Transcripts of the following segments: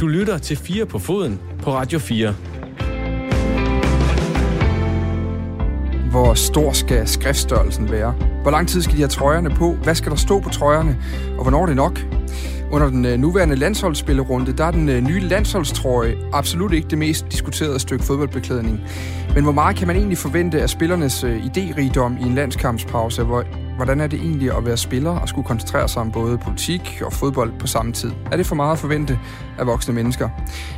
Du lytter til 4 på foden på Radio 4. Hvor stor skal skriftstørrelsen være? Hvor lang tid skal de have trøjerne på? Hvad skal der stå på trøjerne? Og hvornår er det nok? Under den øh, nuværende landsholdsspillerunde, der er den øh, nye landsholdstrøje absolut ikke det mest diskuterede stykke fodboldbeklædning. Men hvor meget kan man egentlig forvente af spillernes øh, idérigdom i en landskampspause, hvor hvordan er det egentlig at være spiller og skulle koncentrere sig om både politik og fodbold på samme tid? Er det for meget at forvente af voksne mennesker?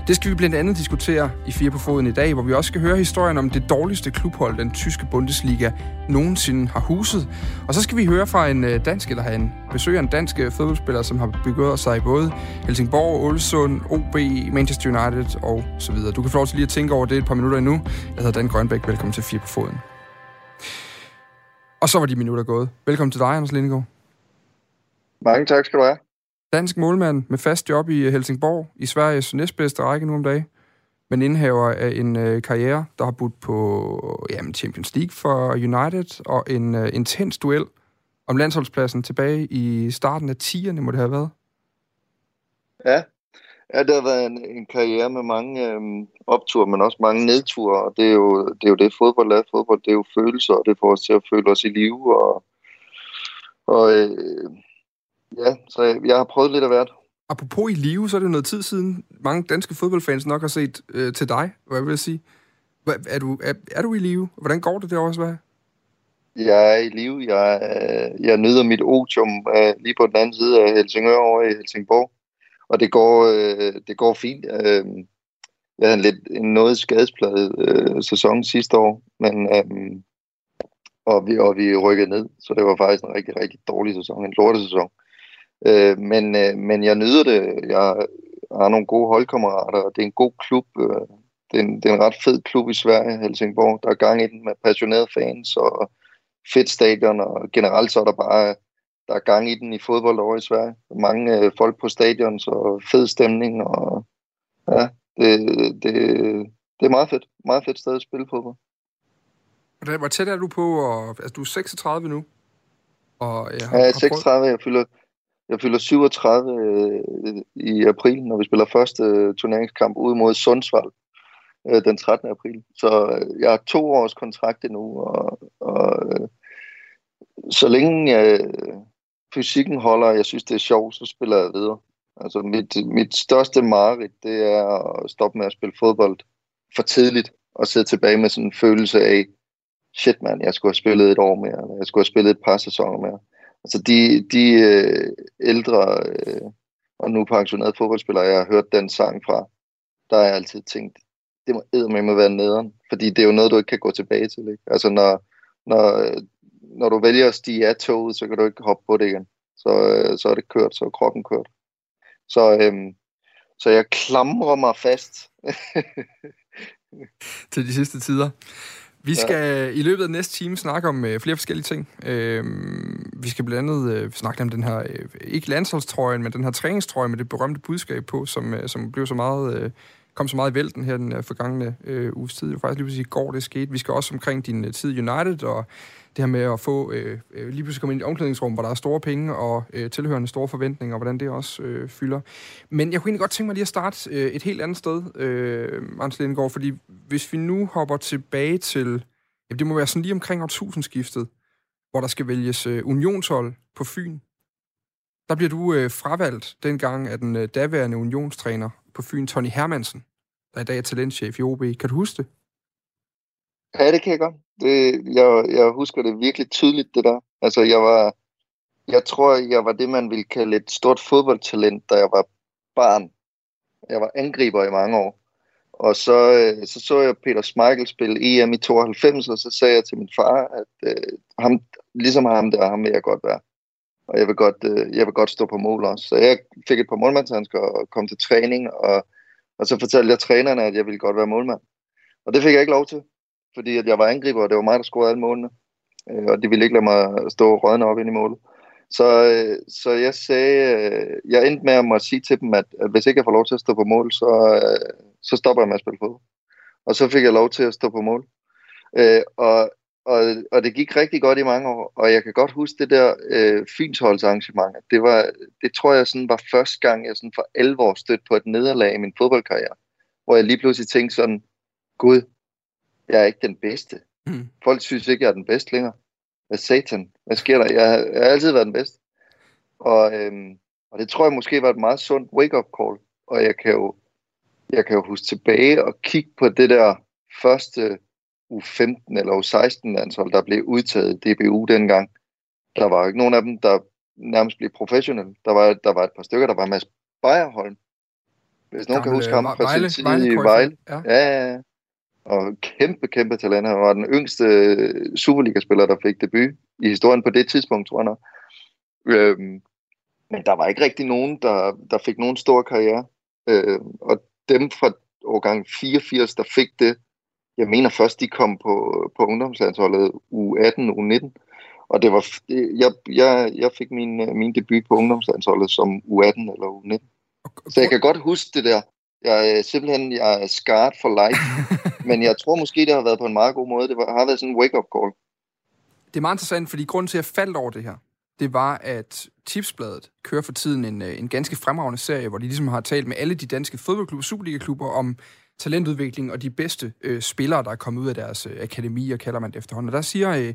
Det skal vi blandt andet diskutere i Fire på Foden i dag, hvor vi også skal høre historien om det dårligste klubhold, den tyske Bundesliga nogensinde har huset. Og så skal vi høre fra en øh, dansk, eller have en besøger en dansk øh, fodboldspiller, som har begået sig i både Helsingborg, Ålesund, OB, Manchester United og så videre. Du kan få lov til lige at tænke over det et par minutter endnu. Jeg hedder Dan Grønbæk. Velkommen til Fire på Foden. Og så var de minutter gået. Velkommen til dig, Anders Lindegaard. Mange tak skal du have. Dansk målmand med fast job i Helsingborg, i Sveriges næstbedste række nu om dagen. Men indhaver af en øh, karriere, der har budt på jamen, Champions League for United, og en øh, intens duel om landsholdspladsen tilbage i starten af 10'erne, må det have været. Ja, Ja, det har været en, en karriere med mange øhm, opture, men også mange nedture, og det er, jo, det er jo det, fodbold er. Fodbold, det er jo følelser, og det får os til at føle os i live, og, og øh, ja, så jeg, jeg har prøvet lidt af hvert. Apropos i live, så er det jo noget tid siden, mange danske fodboldfans nok har set øh, til dig, hvad jeg vil sige. Hva, er, du, er, er du i live? Hvordan går det også, hvad? Jeg er i live. Jeg, jeg nyder mit otium øh, lige på den anden side af Helsingør over i Helsingborg og det går, øh, det går fint. Øh, jeg havde en, lidt, en noget skadespladet øh, sæson sidste år, men, øh, og, vi, og vi rykkede ned, så det var faktisk en rigtig, rigtig dårlig sæson, en lortesæson. Øh, men, øh, men jeg nyder det. Jeg har nogle gode holdkammerater, og det er en god klub. Øh, det, er en, det er en ret fed klub i Sverige, Helsingborg. Der er gang i den med passionerede fans og fedt stadion, og generelt så er der bare der er gang i den i fodbold over i Sverige. Mange øh, folk på stadion, så fed stemning, og ja, det, det, det er meget fedt. Meget fedt sted at spille fodbold. Hvor tæt er du på, og, altså du er 36 nu? Og jeg har, ja, jeg er 36, jeg fylder, jeg fylder 37 øh, i april, når vi spiller første øh, turneringskamp ude mod Sundsvall øh, den 13. april. Så øh, jeg har to års kontrakt endnu, og, og øh, så længe jeg, fysikken holder, og jeg synes, det er sjovt, så spiller jeg videre. Altså mit, mit største mareridt, det er at stoppe med at spille fodbold for tidligt, og sidde tilbage med sådan en følelse af, shit man, jeg skulle have spillet et år mere, eller jeg skulle have spillet et par sæsoner mere. Altså de, de øh, ældre øh, og nu pensionerede fodboldspillere, jeg har hørt den sang fra, der har jeg altid tænkt, det må med være nederen, fordi det er jo noget, du ikke kan gå tilbage til. Ikke? Altså når, når øh, når du vælger at stige af toget, så kan du ikke hoppe på det igen. Så, øh, så er det kørt, så er kroppen kørt. Så, øhm, så jeg klamrer mig fast. til de sidste tider. Vi skal ja. i løbet af næste time snakke om øh, flere forskellige ting. Øh, vi skal blandt andet øh, snakke om den her, øh, ikke landsholdstrøjen, men den her træningstrøje med det berømte budskab på, som, øh, som blev så meget, øh, kom så meget i vælten her den øh, forgangne øh, uges tid. Det var faktisk lige pludselig i går, det skete. Vi skal også omkring din øh, tid i United, og det her med at få øh, øh lige pludselig komme ind i et omklædningsrum, hvor der er store penge og øh, tilhørende store forventninger, og hvordan det også øh, fylder. Men jeg kunne egentlig godt tænke mig lige at starte øh, et helt andet sted, øh, Anders Lindgaard, fordi hvis vi nu hopper tilbage til, ja, det må være sådan lige omkring årtusindskiftet, hvor der skal vælges øh, unionshold på Fyn. Der bliver du øh, fravalgt dengang af den øh, daværende unionstræner på Fyn, Tony Hermansen, der i dag er talentchef i OB. Kan du huske det? Ja, det kan jeg godt. Det, jeg, jeg husker det virkelig tydeligt, det der. Altså, jeg var, jeg tror, jeg var det, man ville kalde et stort fodboldtalent, da jeg var barn. Jeg var angriber i mange år. Og så, øh, så så jeg Peter Schmeichel spille EM i 92, og så sagde jeg til min far, at øh, ham, ligesom ham der, ham vil jeg godt være. Og jeg vil godt, øh, jeg vil godt stå på mål også. Så jeg fik et par målmandshandsker og kom til træning, og, og så fortalte jeg trænerne, at jeg ville godt være målmand. Og det fik jeg ikke lov til fordi at jeg var angriber, og det var mig, der scorede alle målene. Øh, og de ville ikke lade mig stå rådne op ind i målet. Så, øh, så jeg sagde, øh, jeg endte med at måtte sige til dem, at, at hvis ikke jeg får lov til at stå på mål, så, øh, så stopper jeg med at spille fodbold. Og så fik jeg lov til at stå på mål. Øh, og og, og det gik rigtig godt i mange år, og jeg kan godt huske det der øh, Fynsholdsarrangement. Det, var, det tror jeg sådan var første gang, jeg sådan for alvor stødt på et nederlag i min fodboldkarriere, hvor jeg lige pludselig tænkte sådan, Gud, jeg er ikke den bedste. Mm. Folk synes ikke, jeg er den bedste længere. Hvad satan? Hvad sker der? Jeg, jeg har altid været den bedste. Og, øhm, og det tror jeg måske var et meget sundt wake-up call. Og jeg kan jo, jeg kan jo huske tilbage og kigge på det der første U15 eller U16 landshold, der blev udtaget i DBU dengang. Der var ikke nogen af dem, der nærmest blev professionelle. Der var, der var et par stykker, der var Mads Beierholm. Hvis nogen Jamen, kan huske ham fra Vejle, sin tid i Vejle. Ja. ja, ja, Og kæmpe, kæmpe talent. Han var den yngste øh, Superliga-spiller, der fik debut i historien på det tidspunkt, tror jeg nok. Øhm, men der var ikke rigtig nogen, der, der fik nogen stor karriere. Øhm, og dem fra årgang 84, der fik det, jeg mener først, de kom på, på ungdomslandsholdet u 18, u 19. Og det var, jeg, jeg, jeg fik min, min debut på ungdomslandsholdet som u 18 eller u 19. Så jeg kan godt huske det der. Jeg er simpelthen jeg er scarred for life. men jeg tror måske, det har været på en meget god måde. Det var, har været sådan en wake-up call. Det er meget interessant, fordi grunden til, at jeg faldt over det her, det var, at Tipsbladet kører for tiden en, øh, en ganske fremragende serie, hvor de ligesom har talt med alle de danske fodboldklubber, Superliga-klubber, om talentudvikling og de bedste øh, spillere, der er kommet ud af deres øh, akademi, og kalder man det efterhånden. Og der siger øh,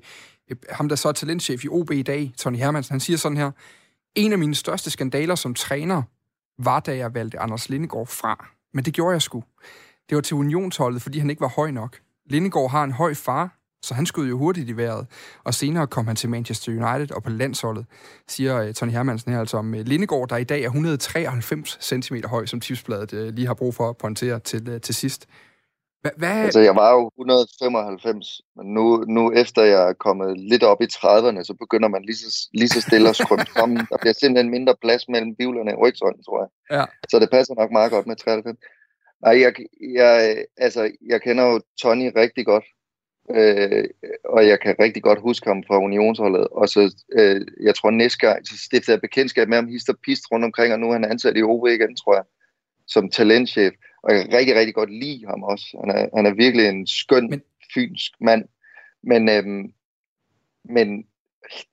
øh ham, der så er talentchef i OB i dag, Tony Hermansen, han siger sådan her, en af mine største skandaler som træner var, da jeg valgte Anders Lindegård fra. Men det gjorde jeg sgu. Det var til unionsholdet, fordi han ikke var høj nok. Lindegård har en høj far, så han skød jo hurtigt i vejret, og senere kom han til Manchester United og på landsholdet, siger uh, Tony Hermansen her altså om uh, Lindegård, der i dag er 193 cm høj, som tipsbladet uh, lige har brug for at pointere til, til sidst. Hva, hvad... Altså, jeg var jo 195, men nu, nu efter jeg er kommet lidt op i 30'erne, så begynder man lige så, lige så stille at skrømme sammen. Der bliver simpelthen mindre plads mellem bivlerne og rygsøjlen, tror jeg. Ja. Så det passer nok meget godt med 93. Nej, jeg, jeg, altså, jeg kender jo Tony rigtig godt, Øh, og jeg kan rigtig godt huske ham fra unionsholdet. Og så, øh, jeg tror næste gang, så stiftede jeg bekendtskab med ham, hister pist rundt omkring, og nu er han ansat i OB igen, tror jeg, som talentchef. Og jeg kan rigtig, rigtig godt lide ham også. Han er, han er virkelig en skøn, men... fynsk mand. Men, øhm, men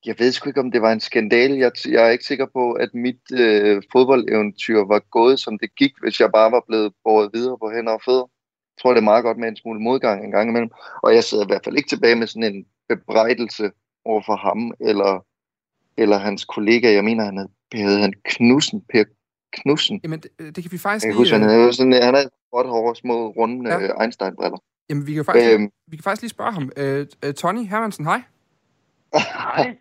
jeg ved sgu ikke, om det var en skandal. Jeg, jeg er ikke sikker på, at mit øh, fodboldeventyr var gået, som det gik, hvis jeg bare var blevet båret videre på hænder og fødder tror, det er meget godt med en smule modgang en gang imellem. Og jeg sidder i hvert fald ikke tilbage med sådan en bebrejdelse over for ham, eller, eller hans kollega. Jeg mener, han hed han Knudsen, Per Knudsen. Jamen, det, det kan vi faktisk jeg lige... Huske, han, havde sådan, han havde godt hår, små, runde ja. Øh, Einstein-briller. Jamen, vi kan, faktisk, øhm, vi kan faktisk lige spørge ham. Uh, uh, Tony Hermansen, hej. Hej.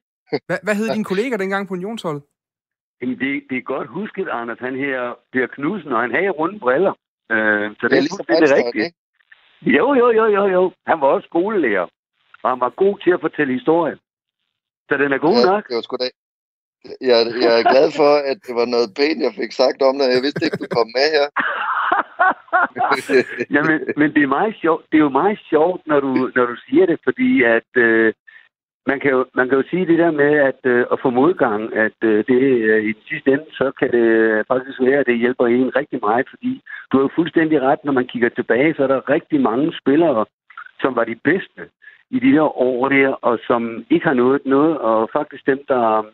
Hvad, hvad hed din kollega dengang på unionsholdet? Jamen, det, det er godt husket, Anders. Han her Per Knudsen, og han havde runde briller. Øh, så det, det er ligesom det rigtigt. Ikke? Jo, jo, jo, jo, jo. Han var også skolelærer, og han var god til at fortælle historie. Så den er god ja, nok. Det var sgu da. Jeg, jeg er glad for, at det var noget pænt, jeg fik sagt om det. Jeg vidste ikke, du kom med her. Jamen, men det er meget sjovt. Det er jo meget sjovt, når du, når du siger det, fordi at øh, man kan, jo, man kan jo sige det der med at, øh, at få modgang, at øh, det øh, i sidste ende, så kan det faktisk være, at det hjælper en rigtig meget, fordi du har jo fuldstændig ret, når man kigger tilbage, så er der rigtig mange spillere, som var de bedste i de der år der, og som ikke har nået noget, og faktisk dem, der,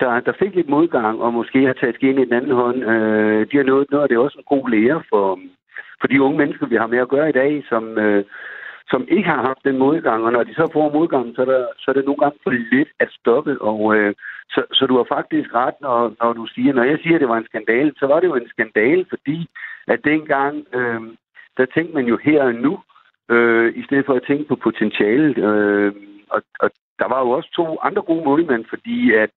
der, der fik lidt modgang, og måske har taget skeen i den anden hånd, øh, de har nået noget, og det er også en god lære for, for de unge mennesker, vi har med at gøre i dag, som, øh, som ikke har haft den modgang, og når de så får modgang, så er, der, så er det nogle gange for lidt at stoppe, og øh, så, så du har faktisk ret, når, når du siger, når jeg siger, at det var en skandale, så var det jo en skandale, fordi at dengang, øh, der tænkte man jo her og nu, øh, i stedet for at tænke på potentialet, øh, og, og der var jo også to andre gode målmænd, fordi at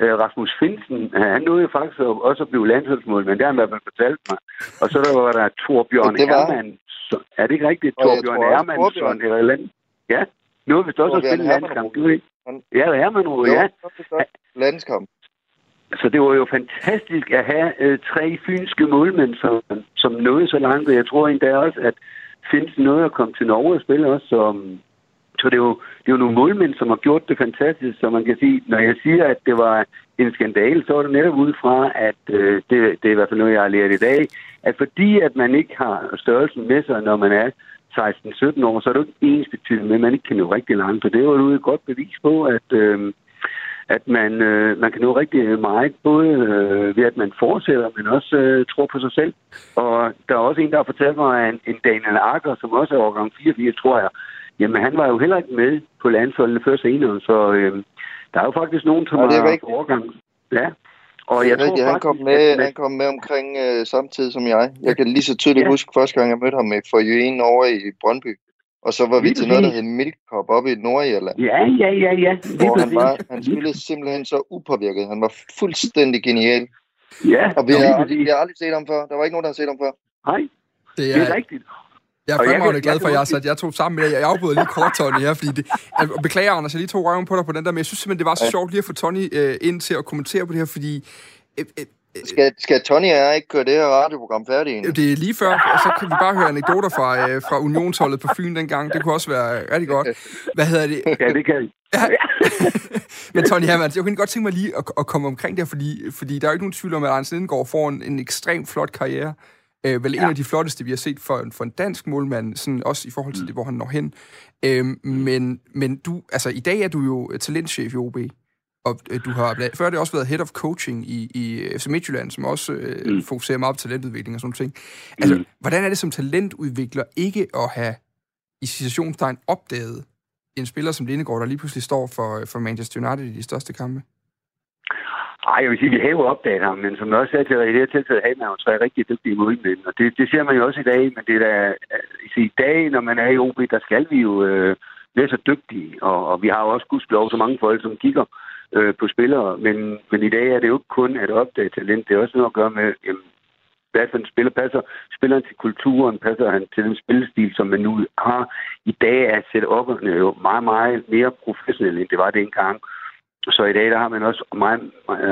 Rasmus Finsen, han nåede jo faktisk også at blive landsholdsmålmand, det har han i hvert fald fortalt mig. Og så der var der Torbjørn Hermann, så, er det ikke rigtigt? Torbjørn Hermansson eller land? Ja, nu har vi også spillet landskamp. Du ved. Ja, det er man jo, ja. Landskamp. Så det var jo fantastisk at have øh, tre fynske målmænd, som, som nåede så langt. Og jeg tror endda også, at findes noget at komme til Norge og spille også. Så, så det er, jo, det er jo nogle målmænd, som har gjort det fantastisk. Så man kan sige, når jeg siger, at det var en skandal, så er det netop ud fra, at øh, det, det er i hvert fald noget, jeg har lært i dag, at fordi at man ikke har størrelsen med sig, når man er 16-17 år, så er det jo ikke ens tid med, at man ikke kan nå rigtig langt. Så det er jo et godt bevis på, at, øh, at man, øh, man kan nå rigtig meget, både øh, ved at man fortsætter, men også øh, tror på sig selv. Og der er også en, der har fortalt mig, at en, en Daniel Akker, som også er overgang 84, tror jeg, jamen han var jo heller ikke med på landsholdene før senere, så øh, der er jo faktisk nogen, som ja, har overgang. Ja, og jeg tror rigtigt, han, kom med, at... han kom med omkring øh, samtidig som jeg. Jeg kan lige så tydeligt ja. huske første gang, jeg mødte ham for Jøen over i Brøndby. Og så var vi til noget, der hed Milk Cup oppe i Nordirland. Ja, ja, ja, ja. Hvor han, var, han spillede simpelthen så upåvirket. Han var fuldstændig genial. Ja, og vi har, aldrig, vi har aldrig set ham før. Der var ikke nogen, der har set ham før. Nej, det er, det er rigtigt. Jeg er fremragende glad for, at jeg, sat, jeg tog sammen med dig. Jeg afbryder lige kort, Tony, her, fordi det, jeg beklager, Anders, jeg lige tog røven på dig på den der, men jeg synes simpelthen, det var så sjovt lige at få Tony øh, ind til at kommentere på det her, fordi øh, øh, skal, skal Tony og jeg ikke køre det her radioprogram færdigt egentlig? Det er lige før, og så kan vi bare høre anekdoter fra, øh, fra unionsholdet på Fyn dengang. Det kunne også være rigtig godt. Hvad hedder det? Ja, det kan ja. Men Tony Hermann, jeg kunne godt tænke mig lige at, at komme omkring det, fordi, fordi der er jo ikke nogen tvivl om, at Anders Lindegaard får en, en ekstremt flot karriere. Øh, vel ja. en af de flotteste, vi har set for, for en dansk målmand, sådan også i forhold til mm. det, hvor han når hen. Øh, men, men du, altså, i dag er du jo talentchef i OB og øh, du har før det også været head of coaching i, i FC Midtjylland, som også øh, mm. fokuserer meget på talentudvikling og sådan ting. Altså, mm. hvordan er det som talentudvikler ikke at have i situationstegn opdaget en spiller som Lindegård, der lige pludselig står for, for Manchester United i de største kampe? Nej, jeg vil sige, at vi har jo opdaget ham, men som jeg også sagde til dig, i det her tilfælde havde man jo tre rigtig dygtige målmænd, og det, det ser man jo også i dag, men det er da, altså, i dag, når man er i OB, der skal vi jo øh, være så dygtige, og, og vi har jo også gudskelov så mange folk, som kigger øh, på spillere. Men, men i dag er det jo ikke kun at opdage talent. Det er også noget at gøre med, jamen, hvad for en spiller passer spilleren til kulturen, passer han til den spillestil, som man nu har. I dag er setup'erne jo meget, meget mere professionelle, end det var det engang. Så i dag der har man også meget,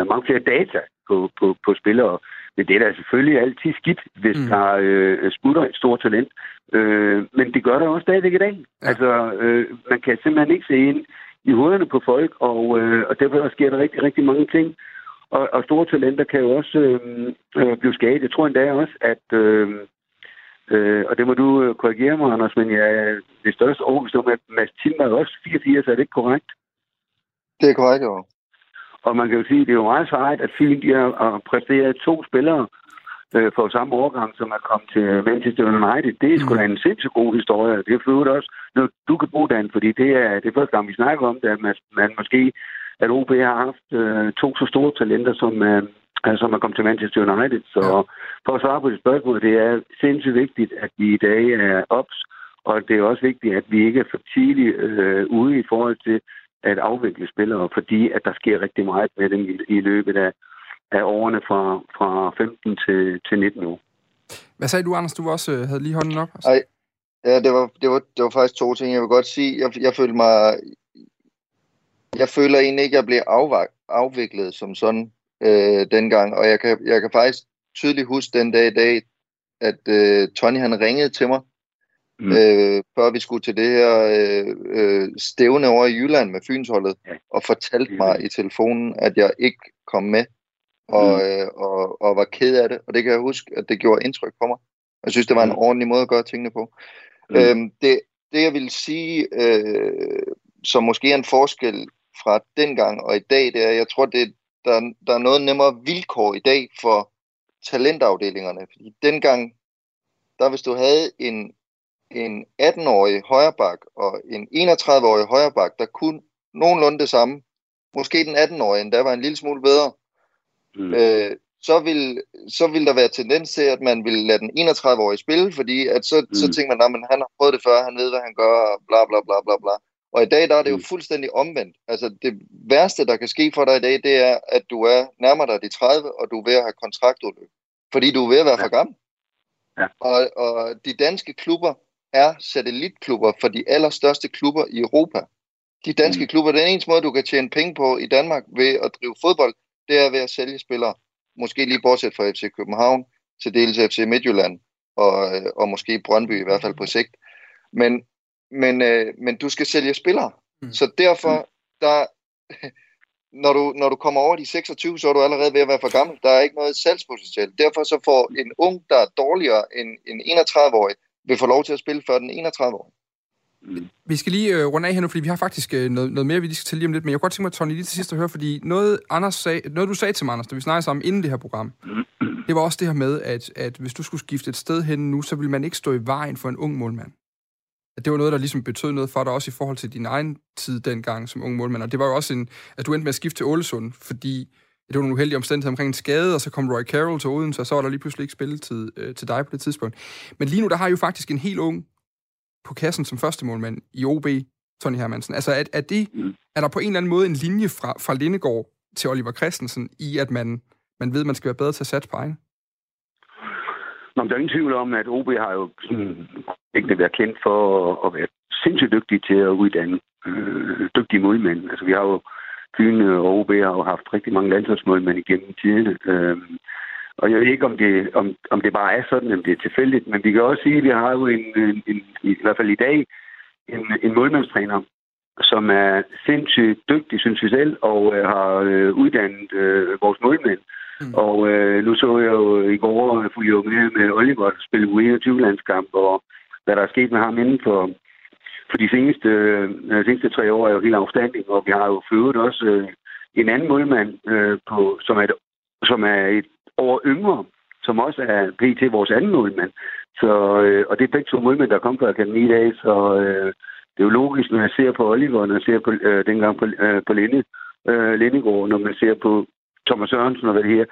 mange flere data på, på, på spillere. Men det er da selvfølgelig altid skidt, hvis mm. der øh, sputter et stort talent. Øh, men det gør der også stadigvæk i dag. Ja. Altså, øh, man kan simpelthen ikke se ind i hovederne på folk, og, øh, og derfor sker der rigtig, rigtig mange ting. Og, og store talenter kan jo også øh, øh, blive skadet. Jeg tror endda også, at... Øh, øh, og det må du øh, korrigere mig, Anders, men jeg er det største overbevist om, at Mads Timmer er også 84, er det ikke korrekt? Det er korrekt, jo. Og man kan jo sige, at det er jo meget sejt, at de har præsteret to spillere, øh, for samme årgang, som er kommet til Manchester United. Det er sgu da en sindssygt god historie. Det er for også når du kan bruge den, fordi det er, det er første gang, vi snakker om det, at man, man måske, at OB har haft øh, to så store talenter, som, øh, som er kommet til Manchester United. Så ja. for at svare på det spørgsmål, det er sindssygt vigtigt, at vi i dag er ops, og det er også vigtigt, at vi ikke er for tidligt øh, ude i forhold til at afvikle spillere, fordi at der sker rigtig meget med dem i, i løbet af, af årene fra, fra 15 til, til 19 år. Hvad sagde du, Anders? Du også øh, havde lige hånden op? Altså. Ej, ja, det var, det, var, det var faktisk to ting. Jeg vil godt sige, jeg, jeg følte mig... Jeg føler egentlig ikke, at jeg blev afviklet som sådan øh, dengang, og jeg kan, jeg kan faktisk tydeligt huske den dag i dag, at øh, Tony han ringede til mig, mm. øh, før vi skulle til det her øh, øh, stævne over i Jylland med Fynsholdet, ja. og fortalte mm. mig i telefonen, at jeg ikke kom med og, mm. øh, og, og var ked af det. Og det kan jeg huske, at det gjorde indtryk på mig. Jeg synes, det var en mm. ordentlig måde at gøre tingene på. Mm. Øhm, det, det, jeg vil sige, øh, som måske er en forskel fra dengang og i dag, det er, jeg tror, det, der, der er noget nemmere vilkår i dag for talentafdelingerne. Fordi dengang, der hvis du havde en, en 18-årig højreback og en 31-årig højreback, der kunne nogenlunde det samme, måske den 18-årige endda var en lille smule bedre, mm. øh, så, vil, så vil der være tendens til, at man vil lade den 31-årige spille, fordi at så, mm. så tænker man, at han har prøvet det før, han ved, hvad han gør, og bla bla bla bla bla. Og i dag, der er det jo mm. fuldstændig omvendt. Altså, det værste, der kan ske for dig i dag, det er, at du er nærmere dig de 30, og du er ved at have kontraktudløb. Fordi du er ved at være ja. for gammel. Ja. Og, og de danske klubber er satellitklubber for de allerstørste klubber i Europa. De danske mm. klubber, den eneste måde, du kan tjene penge på i Danmark ved at drive fodbold, det er ved at sælge spillere. Måske lige bortset fra FC København, til dels FC Midtjylland, og, øh, og måske Brøndby i hvert fald på sigt. Men, men, øh, men du skal sælge spillere. Mm. Så derfor, der, når, du, når du kommer over de 26, så er du allerede ved at være for gammel. Der er ikke noget salgspotentiale. Derfor så får en ung, der er dårligere end en 31-årig, vil få lov til at spille før den 31 år. Mm. Vi skal lige øh, runde af her nu, fordi vi har faktisk øh, noget, noget mere, vi lige skal til lige om lidt, men jeg kunne godt tænke mig, Tony, lige til sidst at høre, fordi noget, Anders sag, noget du sagde til mig, Anders, da vi snakkede sammen inden det her program, det var også det her med, at, at hvis du skulle skifte et sted hen nu, så ville man ikke stå i vejen for en ung målmand. At det var noget, der ligesom betød noget for dig, også i forhold til din egen tid dengang som ung målmand. Og det var jo også en, at du endte med at skifte til Ålesund, fordi det var nogle uheldige omstændigheder omkring en skade, og så kom Roy Carroll til Odense, og så var der lige pludselig ikke spilletid øh, til dig på det tidspunkt. Men lige nu, der har jo faktisk en helt ung på kassen som første målmand i OB, Tony Hermansen. Altså, er, er, det, mm. er der på en eller anden måde en linje fra, fra Lindegård til Oliver Christensen i, at man, man ved, at man skal være bedre til at satse på egen? Nå, der er ingen tvivl om, at OB har jo sådan, ikke været kendt for at være sindssygt dygtige til at uddanne øh, dygtige målmænd. Altså, vi har jo Fyn og OB har jo haft rigtig mange landsholdsmålmænd igennem tiden. Øh, og jeg ved ikke, om det, om, om det bare er sådan, om det er tilfældigt, men vi kan også sige, at vi har jo en, en, en i hvert fald i dag en, en målmandstræner, som er sindssygt dygtig, synes vi selv, og øh, har øh, uddannet øh, vores målmænd. Mm. Og øh, nu så jeg jo i går fulgte med med Oliver spille U21-landskamp, og hvad der er sket med ham inden for, for de seneste, øh, seneste tre år er jo helt afstanding, og vi har jo født også øh, en anden målmand, øh, på, som, er et, som er et år yngre, som også er til vores anden målmand. Så, øh, og det er begge to målmænd, der kom fra Akademi i dag, så øh, det er jo logisk, når jeg ser på Oliver, når jeg ser på øh, dengang på, øh, på Linde, øh, Lindegård, når man ser på Thomas Sørensen og hvad det her,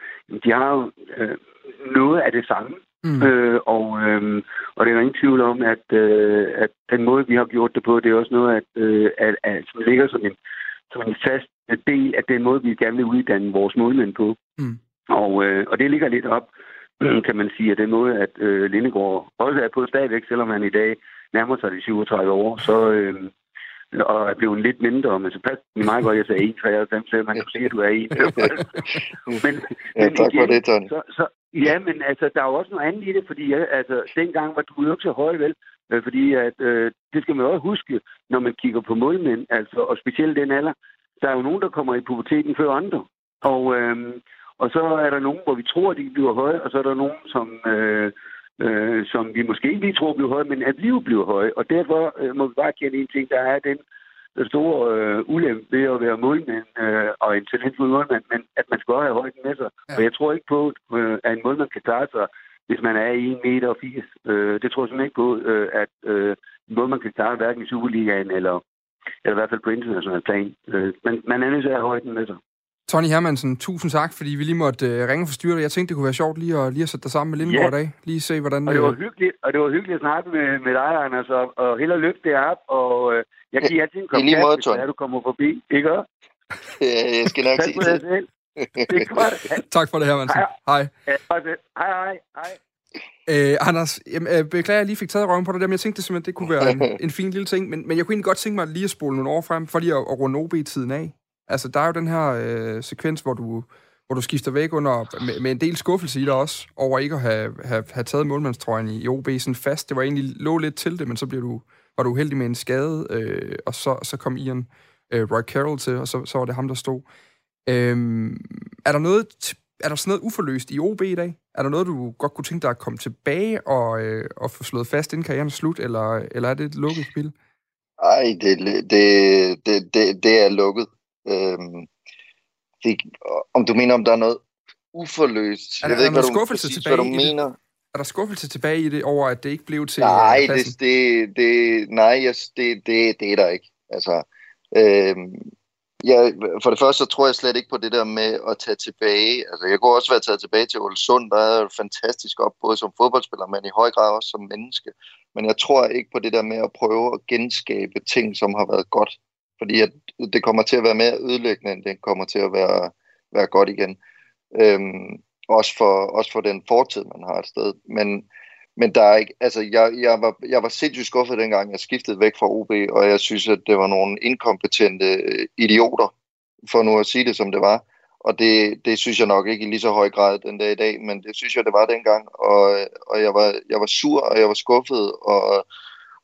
de har jo øh, noget af det samme. Mm. Øh, og, øh, og det er ingen tvivl om, at, øh, at den måde, vi har gjort det på, det er også noget, at, øh, at, at som ligger som en, som en fast del af den måde, vi gerne vil uddanne vores målmænd på. Mm. Og, øh, og det ligger lidt op, kan man sige, at den måde, at øh, Lindegård også er på stadigvæk, selvom han i dag nærmer sig de 37 år, så, øh, og er blevet lidt mindre, men så passer det meget godt, at jeg sagde 1,93, så man kan se, at du er 1. men, ja, men tak igen, for det, Tony. Så, så, ja, men altså, der er jo også noget andet i det, fordi altså, dengang var du jo ikke så høj, vel? Øh, fordi at, øh, det skal man også huske, når man kigger på målmænd, altså, og specielt den alder, der er jo nogen, der kommer i puberteten før andre. Og, øh, og så er der nogen, hvor vi tror, at de bliver høje, og så er der nogen, som, øh, øh, som vi måske ikke lige tror bliver høje, men at liv bliver høje. Og derfor øh, må vi bare kende en ting, der er den store øh, ulempe ved at være målmand øh, og en talentfuld målmand, men at man skal have højden med sig. Ja. Og jeg tror ikke på, øh, at en målmand kan klare sig, hvis man er 1 meter og 80. Øh, det tror jeg simpelthen ikke på, øh, at øh, en målmand kan klare hverken i Superligaen eller, eller i hvert fald på international plan. Øh, men man er nødt til at have højden med sig. Tony Hermansen, tusind tak, fordi vi lige måtte uh, ringe for styret. Jeg tænkte, det kunne være sjovt lige at, lige at sætte dig sammen med Lindegård ja. i dag. Lige se, hvordan... Og det var øh, hyggeligt, og det var hyggeligt at snakke med, med dig, Anders, og, og held og lykke deroppe. Og uh, jeg giver altid en Tony. hvis du kommer forbi. Ikke Ja, jeg skal nok sige det. det er godt. tak for det, Hermansen. Hej. Hej. Hej, hej. hej. Øh, Anders, jeg beklager, at jeg lige fik taget røven på det der, men jeg tænkte det simpelthen, det kunne være en, en fin lille ting. Men, men jeg kunne egentlig godt tænke mig lige at spole nogle år frem, for lige at, at runde OB-tiden af. Altså, der er jo den her øh, sekvens, hvor du, hvor du skifter væk under, med, med en del skuffelse i dig også, over ikke at have, have, have taget målmandstrøjen i, i OB sådan fast. Det var egentlig lå lidt til det, men så blev du, var du uheldig med en skade, øh, og så, så kom Ian øh, Roy Carroll til, og så, så var det ham, der stod. Øh, er der noget er der sådan noget uforløst i OB i dag? Er der noget, du godt kunne tænke dig at komme tilbage og, øh, og få slået fast, inden karrieren er slut, eller, eller er det et lukket spil? Nej, det, det, det, det, det er lukket. Øhm, det, om du mener, om der er noget uforløst. Er der, jeg ved ikke, hvad du, præcis, tilbage hvad du mener. Det? Er der skuffelse tilbage i det over, at det ikke blev til Nej, det, det, det, nej yes, det, det, det er der ikke. Altså, øhm, jeg, for det første, så tror jeg slet ikke på det der med at tage tilbage. Altså, jeg kunne også være taget tilbage til Olsund, der er fantastisk op, både som fodboldspiller, men i høj grad også som menneske. Men jeg tror ikke på det der med at prøve at genskabe ting, som har været godt fordi at det kommer til at være mere ødelæggende, end det kommer til at være, være godt igen. Øhm, også, for, også for den fortid, man har et sted. Men, men der er ikke, altså, jeg, jeg, var, jeg var sindssygt skuffet dengang, jeg skiftede væk fra OB, og jeg synes, at det var nogle inkompetente øh, idioter, for nu at sige det, som det var. Og det, det synes jeg nok ikke i lige så høj grad den dag i dag, men det synes jeg, det var dengang. Og, og jeg, var, jeg var sur, og jeg var skuffet, og,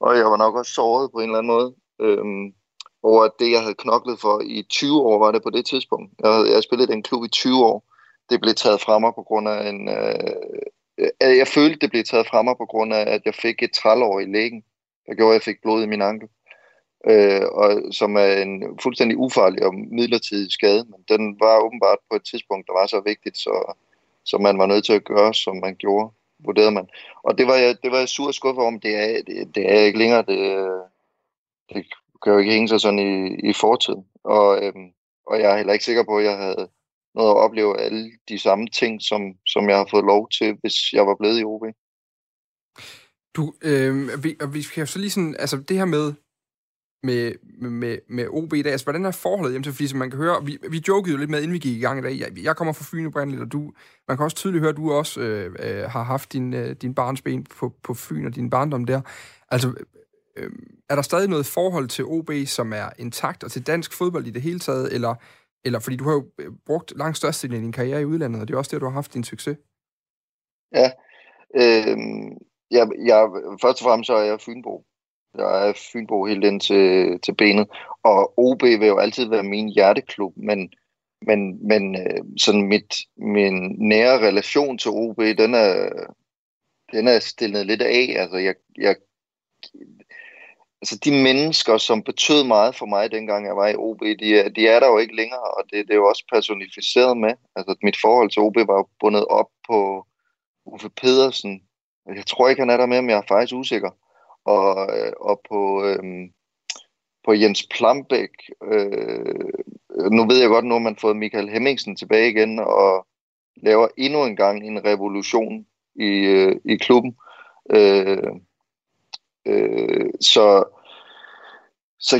og jeg var nok også såret på en eller anden måde. Øhm, over det, jeg havde knoklet for i 20 år, var det på det tidspunkt. Jeg havde, jeg havde spillet den klub i 20 år. Det blev taget fra mig på grund af en, øh, øh, jeg følte, det blev taget fra mig på grund af, at jeg fik et trælår i lægen, der gjorde, at jeg fik blod i min ankel. Øh, og som er en fuldstændig ufarlig og midlertidig skade, men den var åbenbart på et tidspunkt, der var så vigtigt, så, så man var nødt til at gøre, som man gjorde, vurderede man. Og det var jeg, det var jeg sur skuffet om, det er, det, det er ikke længere, det, øh, det kan jo ikke hænge sig sådan i, i fortiden. Og, øhm, og jeg er heller ikke sikker på, at jeg havde noget at opleve alle de samme ting, som, som jeg har fået lov til, hvis jeg var blevet i OB. Du, øh, vi, vi skal så lige sådan, altså det her med, med, med, med OB i dag, altså hvordan er forholdet hjem til, fordi som man kan høre, vi, vi jokede jo lidt med, inden vi gik i gang i dag, jeg, jeg kommer fra Fyn oprindeligt, og du, man kan også tydeligt høre, at du også øh, øh, har haft din, øh, din barnsben på, på Fyn og din barndom der. Altså, øh, er der stadig noget forhold til OB, som er intakt, og til dansk fodbold i det hele taget, eller eller fordi du har jo øh, brugt langt størstedelen af din karriere i udlandet, og det er også der, du har haft din succes. Ja. Øh, jeg, jeg, først og fremmest så er jeg Fynbo. Jeg er Fynbo helt ind til, til benet. Og OB vil jo altid være min hjerteklub, men, men, men øh, sådan mit, min nære relation til OB, den er, den er stillet lidt af. Altså, jeg, jeg, altså de mennesker, som betød meget for mig, dengang jeg var i OB, de er, de er der jo ikke længere, og det, det er jo også personificeret med. Altså mit forhold til OB var jo bundet op på Uffe Pedersen. Jeg tror ikke, han er der med, men jeg er faktisk usikker. Og, øh, og på, øhm, på Jens Plambæk. Øh, nu ved jeg godt, nu har man fået Michael Hemmingsen tilbage igen, og laver endnu en gang en revolution i, øh, i klubben. Øh, Øh, så, så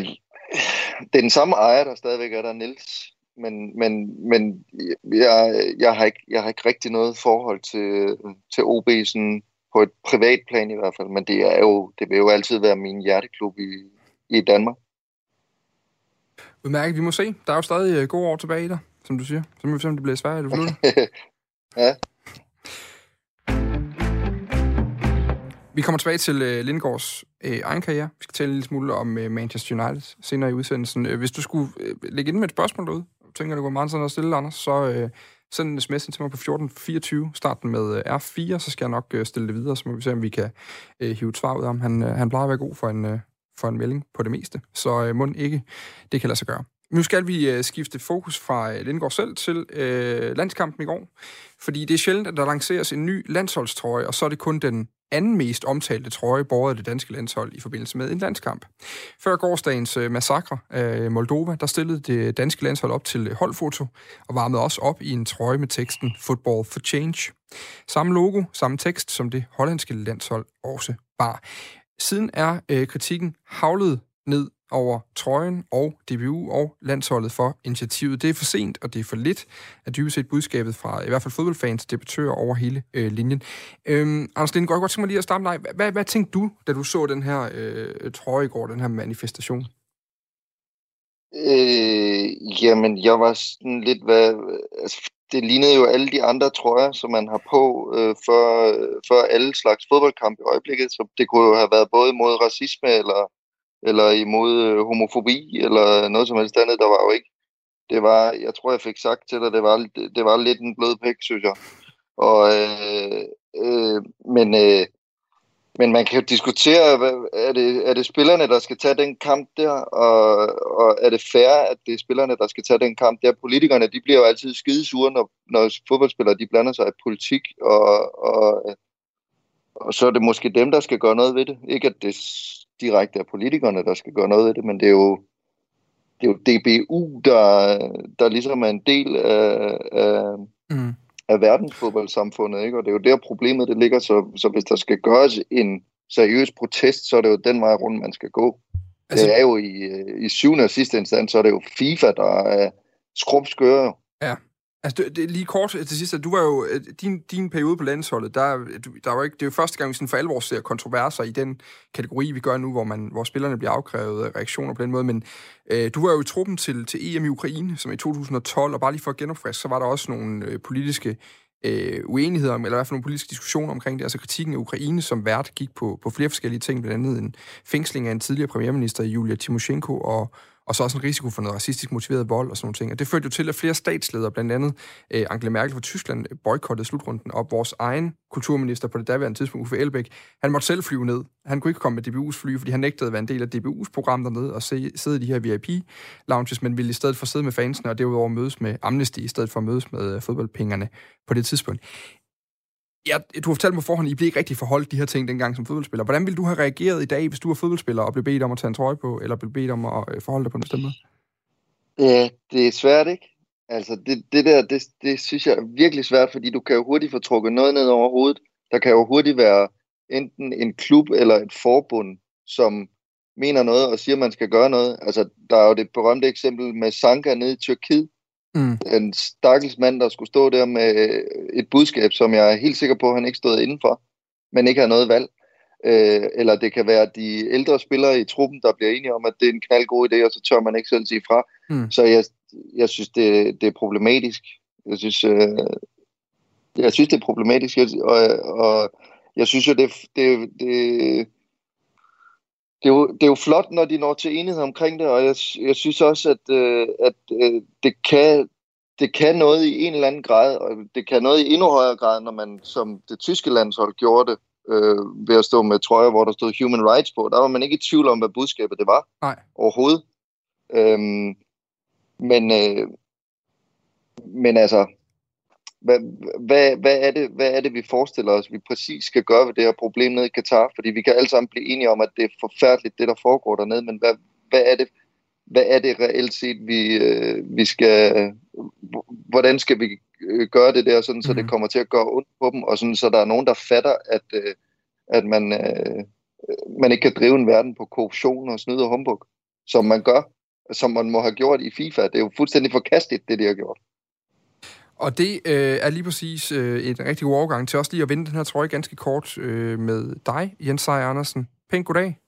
det er den samme ejer, der stadigvæk er der, Nils. Men, men, men jeg, jeg, har ikke, jeg har ikke rigtig noget forhold til, til OB sådan på et privat plan i hvert fald, men det, er jo, det vil jo altid være min hjerteklub i, i Danmark. Udmærket, vi må se. Der er jo stadig øh, gode år tilbage i dig, som du siger. Så må vi se, om det bliver svært at ja. Vi kommer tilbage til øh, Lindgaards øh, egen karriere. Vi skal tale en lille smule om øh, Manchester United senere i udsendelsen. Øh, hvis du skulle øh, lægge ind med et spørgsmål derude, jeg tænker, det går meget sådan at stille, Anders, så øh, send en sms til mig på 1424, starten med øh, R4, så skal jeg nok øh, stille det videre, så må vi se, om vi kan øh, hive et svar ud af ham. Han, øh, han plejer at være god for en, øh, for en melding på det meste, så øh, må ikke, det kan lade sig gøre. Nu skal vi øh, skifte fokus fra øh, Lindgaard selv til øh, landskampen i går. Fordi det er sjældent, at der lanceres en ny landsholdstrøje, og så er det kun den anden mest omtalte trøje borget af det danske landshold i forbindelse med en landskamp. Før gårdsdagens øh, massakre øh, af Moldova, der stillede det danske landshold op til holdfoto og varmede også op i en trøje med teksten Football for Change. Samme logo, samme tekst som det hollandske landshold også bar. Siden er øh, kritikken havlet ned over trøjen og DBU og landsholdet for initiativet. Det er for sent, og det er for lidt, at dybest set budskabet fra i hvert fald fodboldfans, debattører over hele øh, linjen. Øhm, Anders Lindgaard, jeg godt tænke mig lige at starte dig. Hvad, hvad tænkte du, da du så den her øh, trøje i går, den her manifestation? Øh, jamen, jeg var sådan lidt, hvad, altså, det lignede jo alle de andre trøjer, som man har på øh, for, for alle slags fodboldkampe i øjeblikket, så det kunne jo have været både mod racisme eller eller imod øh, homofobi, eller noget som helst andet. Der var jo ikke. Det var, jeg tror, jeg fik sagt til dig, det var, det var lidt en blød pæk, synes jeg. Og, øh, øh, men, øh, men man kan jo diskutere, hvad, er, det, er det spillerne, der skal tage den kamp der, og, og er det fair, at det er spillerne, der skal tage den kamp der? Politikerne, de bliver jo altid skidesure, når, når fodboldspillere de blander sig i politik, og, og, og så er det måske dem, der skal gøre noget ved det. Ikke at det direkte af politikerne, der skal gøre noget af det, men det er jo, det er jo DBU, der, der ligesom er en del af, af, mm. af verdensfodboldsamfundet, ikke? og det er jo der problemet det ligger, så, så hvis der skal gøres en seriøs protest, så er det jo den vej rundt, man skal gå. Altså, det er jo i, i syvende og sidste instans, så er det jo FIFA, der er skrubskøre. Ja. Altså, det, det, lige kort til sidst, at du var jo, din, din periode på landsholdet, der, der var ikke, det er jo første gang, vi sådan for alvor ser kontroverser i den kategori, vi gør nu, hvor, man, hvor spillerne bliver afkrævet reaktioner på den måde, men øh, du var jo i truppen til, til EM i Ukraine, som i 2012, og bare lige for at genopfriske, så var der også nogle øh, politiske øh, uenigheder, eller i hvert fald nogle politiske diskussioner omkring det, altså kritikken af Ukraine som vært gik på, på flere forskellige ting, blandt andet en fængsling af en tidligere premierminister, Julia Timoshenko, og, og så også en risiko for noget racistisk motiveret vold og sådan nogle ting. Og det førte jo til, at flere statsledere, blandt andet øh, Angela Merkel fra Tyskland, boykottede slutrunden, og vores egen kulturminister på det daværende tidspunkt, Uffe Elbæk, han måtte selv flyve ned. Han kunne ikke komme med DBU's fly, fordi han nægtede at være en del af DBU's program dernede og se, sidde i de her VIP-lounges, men ville i stedet for sidde med fansene og derudover mødes med Amnesty, i stedet for at mødes med øh, fodboldpengerne på det tidspunkt. Ja, du har fortalt mig forhånd, at I blev ikke rigtig forholdt de her ting dengang som fodboldspiller. Hvordan ville du have reageret i dag, hvis du var fodboldspiller og blev bedt om at tage en trøje på, eller blev bedt om at øh, forholde dig på en bestemt måde? Ja, det er svært, ikke? Altså, det, det der, det, det synes jeg er virkelig svært, fordi du kan jo hurtigt få trukket noget ned over hovedet. Der kan jo hurtigt være enten en klub eller et forbund, som mener noget og siger, at man skal gøre noget. Altså, der er jo det berømte eksempel med Sanka nede i Tyrkiet, Mm. En stakkels mand, der skulle stå der med et budskab, som jeg er helt sikker på, at han ikke stod indenfor, men ikke har noget valg. Øh, eller det kan være de ældre spillere i truppen, der bliver enige om, at det er en knaldgod idé, og så tør man ikke selv sige fra. Mm. Så jeg, jeg synes, det, det er problematisk. Jeg synes, øh, jeg synes, det er problematisk, og, og jeg synes jo, det, det, det, det er, jo, det er jo flot, når de når til enighed omkring det, og jeg, jeg synes også, at, øh, at øh, det, kan, det kan noget i en eller anden grad, og det kan noget i endnu højere grad, når man som det tyske landshold gjorde det, øh, ved at stå med trøjer, hvor der stod human rights på. Der var man ikke i tvivl om, hvad budskabet det var Nej. overhovedet. Øhm, men, øh, men altså, hvad, hvad, hvad, er det, hvad er det, vi forestiller os, vi præcis skal gøre ved det her problem nede i Katar? Fordi vi kan alle sammen blive enige om, at det er forfærdeligt, det der foregår dernede, men hvad, hvad er det, hvad er det reelt set, vi, øh, vi skal, hvordan skal vi øh, gøre det der, sådan, så det mhm. kommer til at gøre ondt på dem, og sådan, så der er nogen, der fatter, at, øh, at man, man ikke kan drive en verden på korruption og snyd og humbug, som man gør, som man må have gjort i FIFA. Det er jo fuldstændig forkastet, det de har gjort. Og det øh, er lige præcis øh, en rigtig god overgang til også lige at vinde den her trøje ganske kort øh, med dig, Jens Seier Andersen. Pænt goddag.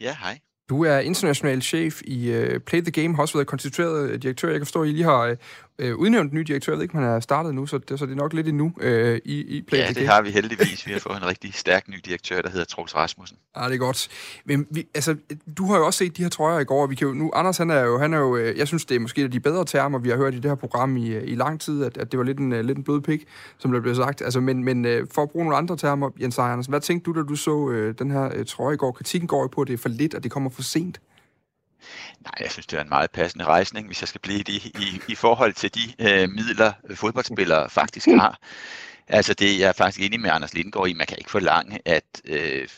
Ja, hej. Du er international chef i uh, Play the Game, har også været konstitueret direktør. Jeg kan forstå, at I lige har uh, udnævnt en ny direktør. Jeg ved ikke, man er startet nu, så det, så det er nok lidt endnu uh, i, i Play ja, det har vi heldigvis. Vi har fået en rigtig stærk ny direktør, der hedder Troels Rasmussen. Ja, det er godt. Men vi, altså, du har jo også set de her trøjer i går, og vi kan jo, nu, Anders han er jo, han er jo, jeg synes, det er måske de bedre termer, vi har hørt i det her program i, i lang tid, at, at det var lidt en, lidt en blød pik, som der blev sagt. Altså, men, men for at bruge nogle andre termer, Jens Andersen, hvad tænkte du, da du så uh, den her uh, trøje i går? Kritikken går jo på, at det er for lidt, og det kommer for sent. Nej, jeg synes, det er en meget passende rejsning, hvis jeg skal blive det i, i, forhold til de øh, midler, fodboldspillere faktisk har. Altså det jeg er faktisk enig med Anders Lindgaard i, man kan ikke forlange, at, øh,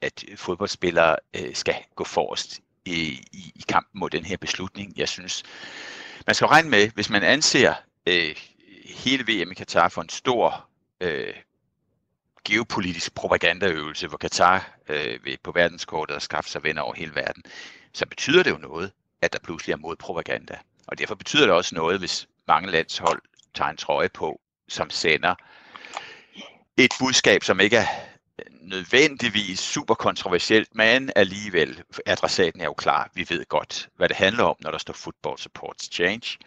at fodboldspillere øh, skal gå forrest i, i, i kampen mod den her beslutning. Jeg synes, man skal regne med, hvis man anser øh, hele VM i Katar for en stor øh, geopolitisk propagandaøvelse, hvor Katar øh, vil på verdenskortet og skaffe sig venner over hele verden, så betyder det jo noget, at der pludselig er modpropaganda. Og derfor betyder det også noget, hvis mange landshold tager en trøje på, som sender et budskab, som ikke er nødvendigvis super kontroversielt, men alligevel, adressaten er jo klar. Vi ved godt, hvad det handler om, når der står Football Supports Change.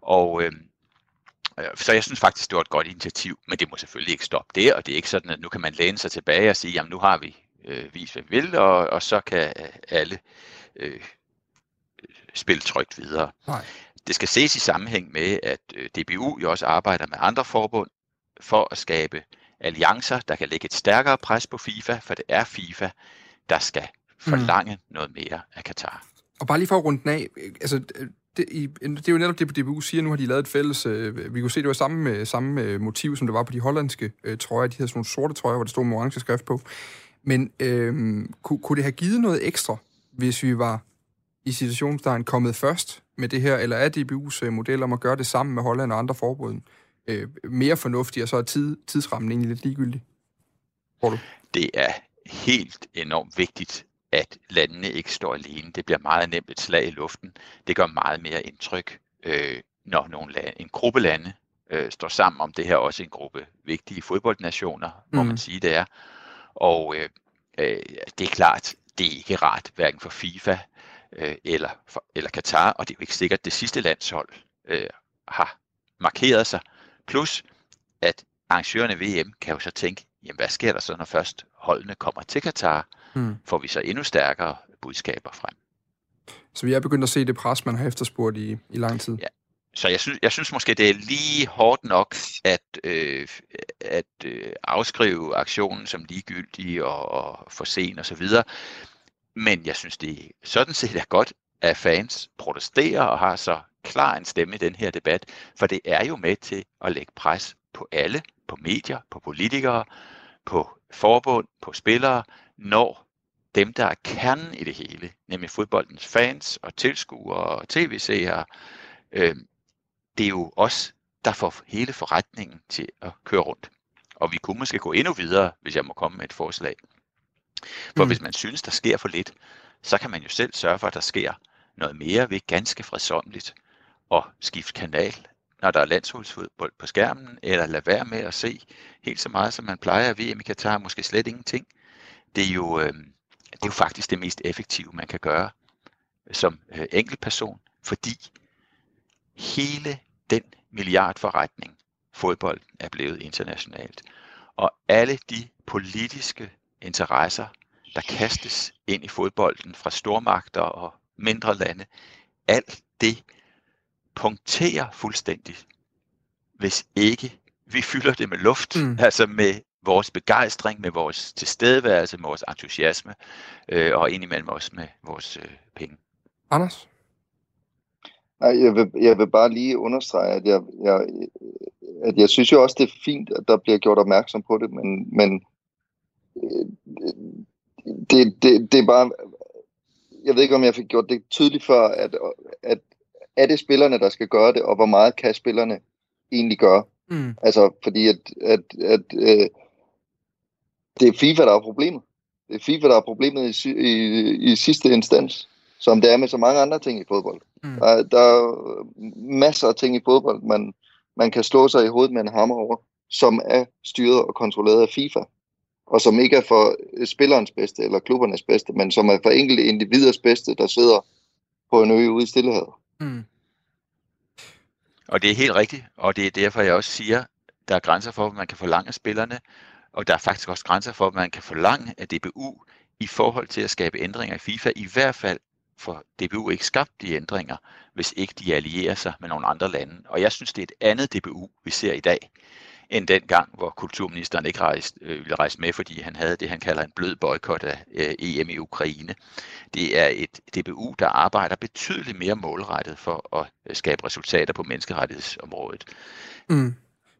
Og øhm, øh, så jeg synes faktisk, det var et godt initiativ, men det må selvfølgelig ikke stoppe der, og det er ikke sådan, at nu kan man læne sig tilbage og sige, jamen nu har vi øh, vist, hvad vi vil, og, og så kan øh, alle øh, spille trygt videre. Nej. Det skal ses i sammenhæng med, at øh, DBU jo også arbejder med andre forbund for at skabe alliancer, der kan lægge et stærkere pres på FIFA, for det er FIFA, der skal mm. forlange mm. noget mere af Katar. Og bare lige for at runde den af, altså det, i, det er jo netop det, DBU siger, nu har de lavet et fælles, øh, vi kunne se, det var samme, samme øh, motiv, som det var på de hollandske øh, trøjer, de havde sådan nogle sorte trøjer, hvor der stod med orange skrift på. Men øh, kunne, kunne det have givet noget ekstra, hvis vi var i situationstegn kommet først med det her, eller er DBU's øh, model om at gøre det sammen med Holland og andre forbund øh, mere fornuftigt, og så er tid, tidsrammen egentlig lidt ligegyldig? Tror du? Det er helt enormt vigtigt, at landene ikke står alene. Det bliver meget nemt et slag i luften. Det gør meget mere indtryk, øh, når nogle lande, en gruppe lande øh, står sammen om det her, også en gruppe vigtige fodboldnationer, mm. må man sige det er. Og øh, øh, det er klart, det er ikke rart, hverken for FIFA øh, eller, for, eller Katar, og det er jo ikke sikkert, at det sidste landshold øh, har markeret sig. Plus, at arrangørerne VM kan jo så tænke, jamen hvad sker der så, når først holdene kommer til Katar? Mm. Får vi så endnu stærkere budskaber frem? Så vi er begyndt at se det pres, man har efterspurgt i, i lang tid. Ja. Så jeg synes, jeg synes måske, det er lige hårdt nok at, øh, at øh, afskrive aktionen som ligegyldig og, og for sen osv. Men jeg synes, det sådan set er godt, at fans protesterer og har så klar en stemme i den her debat, for det er jo med til at lægge pres på alle, på medier, på politikere, på forbund, på spillere, når dem, der er kernen i det hele, nemlig fodboldens fans og tilskuere og tv-seere, øh, det er jo os, der får hele forretningen til at køre rundt. Og vi kunne måske gå endnu videre, hvis jeg må komme med et forslag. For mm. hvis man synes, der sker for lidt, så kan man jo selv sørge for, at der sker noget mere ved ganske fredsomligt at skifte kanal, når der er landsholdsfodbold på skærmen, eller lade være med at se helt så meget, som man plejer at VM i Katar, måske slet ingenting. Det er jo, øh, det er jo faktisk det mest effektive, man kan gøre som øh, enkeltperson, fordi hele den milliardforretning, fodbold er blevet internationalt, og alle de politiske interesser, der kastes ind i fodbolden fra stormagter og mindre lande, alt det punkterer fuldstændig, hvis ikke vi fylder det med luft, mm. altså med vores begejstring, med vores tilstedeværelse, med vores entusiasme, øh, og indimellem også med vores øh, penge. Anders? Nej, jeg vil, jeg vil bare lige understrege, at jeg, jeg, at jeg synes jo også, det er fint, at der bliver gjort opmærksom på det, men, men øh, det, det, det er bare... Jeg ved ikke, om jeg fik gjort det tydeligt før, at, at er det spillerne, der skal gøre det, og hvor meget kan spillerne egentlig gøre? Mm. Altså, fordi at, at, at øh, det er FIFA, der er problemet. Det er FIFA, der er problemet i, i, i sidste instans, som det er med så mange andre ting i fodbold. Mm. Der, der er masser af ting i fodbold, man, man kan slå sig i hovedet med en hammer over, som er styret og kontrolleret af FIFA, og som ikke er for spillerens bedste eller klubbernes bedste, men som er for enkelte individers bedste, der sidder på en ø ude i stillehavet. Mm. Og det er helt rigtigt, og det er derfor, jeg også siger, der er grænser for, hvad man kan forlange af spillerne, og der er faktisk også grænser for, hvad man kan forlange af DBU i forhold til at skabe ændringer i FIFA, i hvert fald for DBU ikke skabt de ændringer, hvis ikke de allierer sig med nogle andre lande. Og jeg synes, det er et andet DBU, vi ser i dag, end den gang, hvor kulturministeren ikke rejste, øh, ville rejse med, fordi han havde det, han kalder en blød boykot af øh, EM i Ukraine. Det er et DBU, der arbejder betydeligt mere målrettet for at øh, skabe resultater på menneskerettighedsområdet. Mm.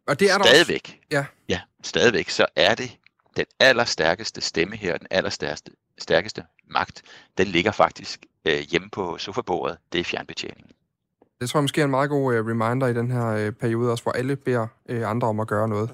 Og det er der stadigvæk, også... ja. ja, stadigvæk, så er det den allerstærkeste stemme her, den allerstærkeste stærkeste magt, den ligger faktisk øh, hjemme på sofabordet, det er fjernbetjeningen. Det tror jeg måske er en meget god øh, reminder i den her øh, periode, også hvor alle beder øh, andre om at gøre noget.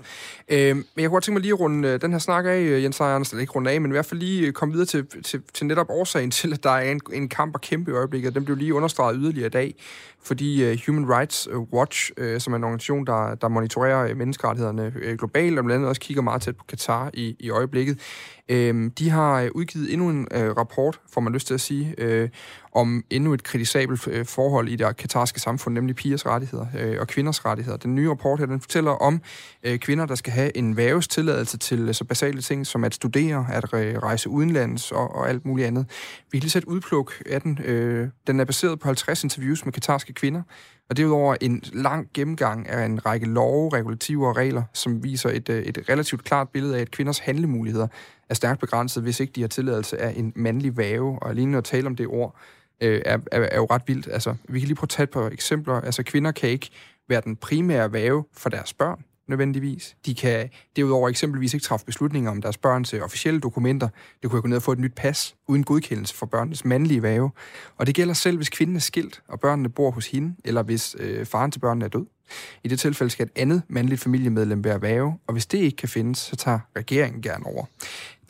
Øh, men jeg kunne godt tænke mig lige at runde øh, den her snak af, øh, Jens Ejers, eller ikke runde af, men i hvert fald lige øh, komme videre til, til, til netop årsagen til, at der er en, en kamp og kæmpe i øjeblikket. Den blev lige understreget yderligere i dag, fordi øh, Human Rights øh, Watch, øh, som er en organisation, der, der monitorerer øh, menneskerettighederne øh, globalt, og blandt andet også kigger meget tæt på Katar i, i øjeblikket, Øh, de har øh, udgivet endnu en øh, rapport, får man lyst til at sige, øh, om endnu et kritisabelt øh, forhold i det katarske samfund, nemlig pigers rettigheder øh, og kvinders rettigheder. Den nye rapport her, den fortæller om øh, kvinder, der skal have en væves tilladelse til øh, så basale ting som at studere, at rejse udenlands og, og alt muligt andet. Vi kan lige sætte udpluk af den. Øh, den er baseret på 50 interviews med katarske kvinder, og derudover en lang gennemgang af en række love, regulativer og regler, som viser et, øh, et relativt klart billede af, at kvinders handlemuligheder er stærkt begrænset, hvis ikke de har tilladelse af en mandlig væve. Og alene at tale om det ord, øh, er, er, er jo ret vildt. Altså, vi kan lige prøve at tage et par eksempler. Altså, kvinder kan ikke være den primære væve for deres børn, nødvendigvis. De kan derudover eksempelvis ikke træffe beslutninger om deres børns officielle dokumenter. Det kunne jeg gå ned og få et nyt pas uden godkendelse for børnenes mandlige væve. Og det gælder selv, hvis kvinden er skilt, og børnene bor hos hende, eller hvis øh, faren til børnene er død. I det tilfælde skal et andet mandligt familiemedlem være væve, og hvis det ikke kan findes, så tager regeringen gerne over.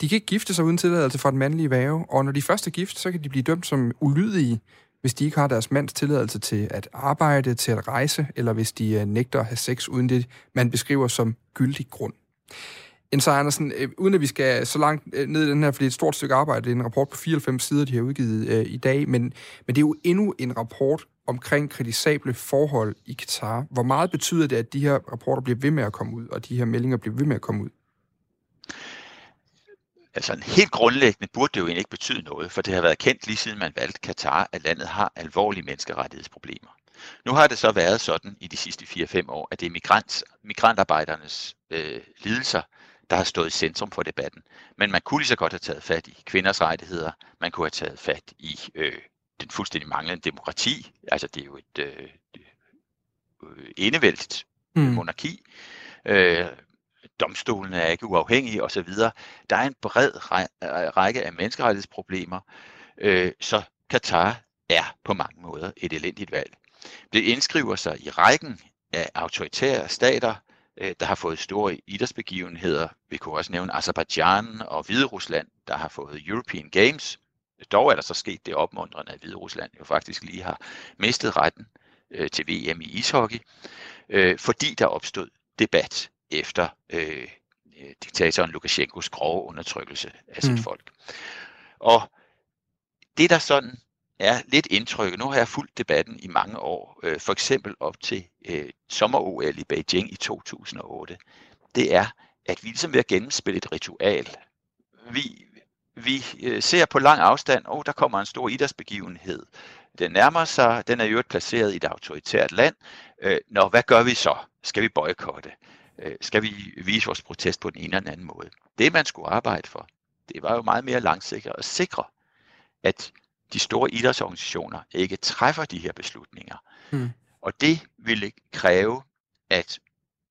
De kan ikke gifte sig uden tilladelse fra den mandlige væve, og når de først er gift, så kan de blive dømt som ulydige, hvis de ikke har deres mands tilladelse til at arbejde, til at rejse, eller hvis de øh, nægter at have sex uden det, man beskriver som gyldig grund. Jens Andersen, øh, uden at vi skal så langt øh, ned i den her, fordi det er et stort stykke arbejde, det er en rapport på 94 sider, de har udgivet øh, i dag, men, men det er jo endnu en rapport omkring kritisable forhold i Katar. Hvor meget betyder det, at de her rapporter bliver ved med at komme ud, og de her meldinger bliver ved med at komme ud? Altså helt grundlæggende burde det jo egentlig ikke betyde noget, for det har været kendt lige siden man valgte Katar, at landet har alvorlige menneskerettighedsproblemer. Nu har det så været sådan i de sidste 4-5 år, at det er migrant, migrantarbejdernes øh, lidelser, der har stået i centrum for debatten. Men man kunne lige så godt have taget fat i kvinders rettigheder, man kunne have taget fat i øh, den fuldstændig manglende demokrati, altså det er jo et øh, øh, enevældigt mm. monarki, øh, domstolene er ikke uafhængige osv. Der er en bred øh, række af menneskerettighedsproblemer, øh, så Katar er på mange måder et elendigt valg. Det indskriver sig i rækken af autoritære stater, øh, der har fået store idrætsbegivenheder. Vi kunne også nævne Azerbaijan og Hvide Rusland, der har fået European Games. Dog er der så sket det opmuntrende, at Hvide Rusland jo faktisk lige har mistet retten øh, til VM i ishockey, øh, fordi der opstod debat efter øh, diktatoren Lukashenkos grove undertrykkelse af sit mm. folk. Og det der sådan er lidt indtryk, nu har jeg fulgt debatten i mange år, øh, for eksempel op til øh, sommer-OL i Beijing i 2008, det er, at vi ligesom ved at gennemspille et ritual. Vi, vi øh, ser på lang afstand, og oh, der kommer en stor idrætsbegivenhed. Den nærmer sig, den er jo placeret i et autoritært land. Øh, Nå, hvad gør vi så? Skal vi boykotte? Øh, skal vi vise vores protest på den ene eller den anden måde? Det, man skulle arbejde for, det var jo meget mere langsigtet at sikre, at de store idrætsorganisationer ikke træffer de her beslutninger. Mm. Og det ville kræve, at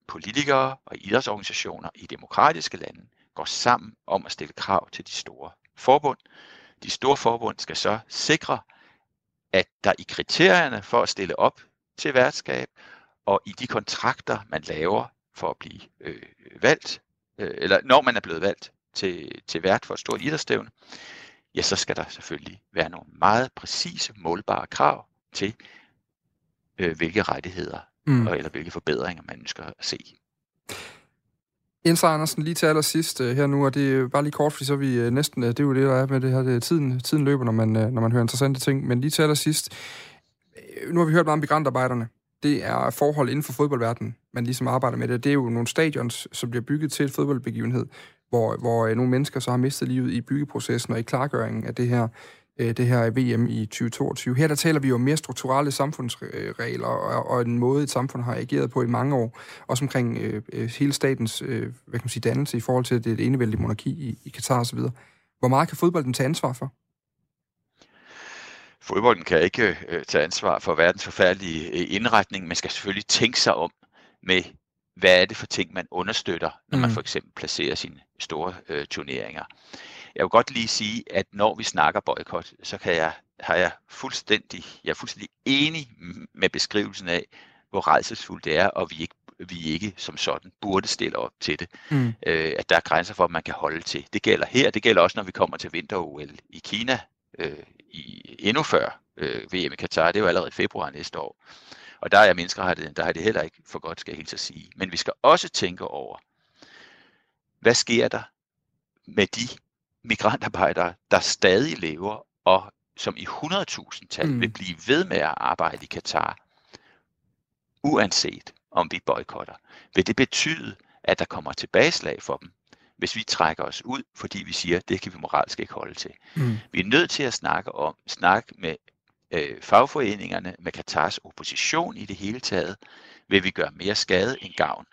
politikere og idrætsorganisationer i demokratiske lande går sammen om at stille krav til de store forbund. De store forbund skal så sikre, at der i kriterierne for at stille op til værtskab og i de kontrakter, man laver for at blive øh, valgt, øh, eller når man er blevet valgt til, til vært for et stort idrætsstævne, ja, så skal der selvfølgelig være nogle meget præcise, målbare krav til, øh, hvilke rettigheder mm. eller hvilke forbedringer man ønsker at se. Jens Andersen, lige til allersidst uh, her nu, og det er bare lige kort, fordi så er vi uh, næsten, uh, det er jo det, der er med det her, det er tiden, tiden løber, når man, når man hører interessante ting, men lige til allersidst, nu har vi hørt meget om migrantarbejderne, det er forhold inden for fodboldverdenen, man ligesom arbejder med det. Det er jo nogle stadions, som bliver bygget til et fodboldbegivenhed hvor, hvor øh, nogle mennesker så har mistet livet i byggeprocessen og i klargøringen af det her, øh, det her VM i 2022. Her der taler vi jo om mere strukturelle samfundsregler og, og en måde, et samfund har ageret på i mange år, også omkring øh, øh hele statens øh, hvad kan man sige, dannelse i forhold til det enevældige monarki i, i Katar osv. Hvor meget kan fodbolden tage ansvar for? Fodbolden kan ikke øh, tage ansvar for verdens forfærdelige øh, indretning, men skal selvfølgelig tænke sig om med hvad er det for ting, man understøtter, når man mm. for eksempel placerer sine store øh, turneringer. Jeg vil godt lige sige, at når vi snakker boykot, så kan jeg, har jeg fuldstændig, jeg er fuldstændig enig med beskrivelsen af, hvor redselsfuldt det er, og vi ikke vi ikke som sådan burde stille op til det. Mm. Øh, at der er grænser for, at man kan holde til. Det gælder her, det gælder også, når vi kommer til vinter-OL i Kina, øh, i, endnu før øh, VM i Katar, det er jo allerede i februar næste år. Og der er menneskerettigheden, der har det heller ikke for godt, skal jeg helt så sige. Men vi skal også tænke over, hvad sker der med de migrantarbejdere, der stadig lever, og som i 100.000 tal mm. vil blive ved med at arbejde i Katar, uanset om vi boykotter. Vil det betyde, at der kommer tilbageslag for dem, hvis vi trækker os ud, fordi vi siger, at det kan vi moralsk ikke holde til. Mm. Vi er nødt til at snakke om, snakke med øh, fagforeningerne, med Katars opposition i det hele taget, vil vi gøre mere skade end gavn,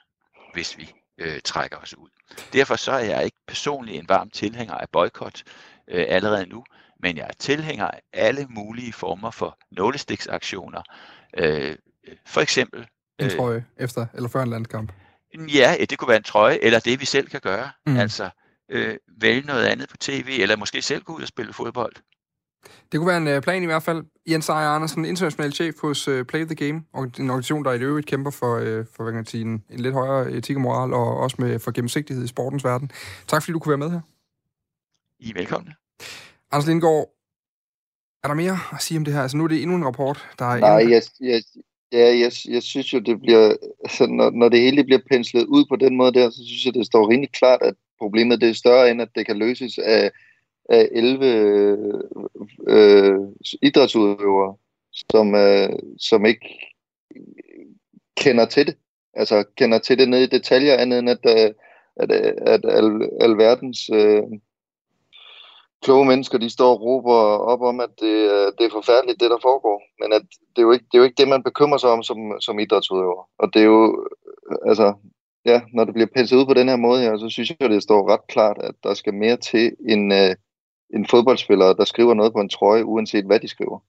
hvis vi øh, trækker os ud. Derfor så er jeg ikke personligt en varm tilhænger af boykot øh, allerede nu, men jeg er tilhænger af alle mulige former for nålestiksaktioner. Øh, for eksempel... En øh, trøje efter eller før en landskamp? Ja, det kunne være en trøje, eller det vi selv kan gøre. Mm. Altså øh, vælge noget andet på tv, eller måske selv gå ud og spille fodbold. Det kunne være en øh, plan i hvert fald. Jens Ejer Andersen, international chef hos uh, Play the Game, og en organisation, der i øvrigt kæmper for, uh, for hvad kan sige, en, en lidt højere etik og moral, og også med for gennemsigtighed i sportens verden. Tak fordi du kunne være med her. I er velkomne. Anders Lindgaard, er der mere at sige om det her? Altså nu er det endnu en rapport, der er... Nej, jeg, jeg, ja, jeg, jeg synes jo, det bliver... Altså, når, når det hele bliver penslet ud på den måde der, så synes jeg, det står rimelig klart, at problemet det er større, end at det kan løses af af 11 øh, øh, idrætsudøvere, som, øh, som ikke kender til det. Altså kender til det ned i detaljer, andet end at, øh, at, øh, at al, alverdens øh, kloge mennesker, de står og råber op om, at det, øh, det er forfærdeligt, det der foregår. Men at det, er jo ikke, det er jo ikke det, man bekymrer sig om som, som idrætsudøver. Og det er jo, altså, ja, når det bliver penslet ud på den her måde her, så synes jeg, det står ret klart, at der skal mere til en, uh, en fodboldspiller, der skriver noget på en trøje, uanset hvad de skriver.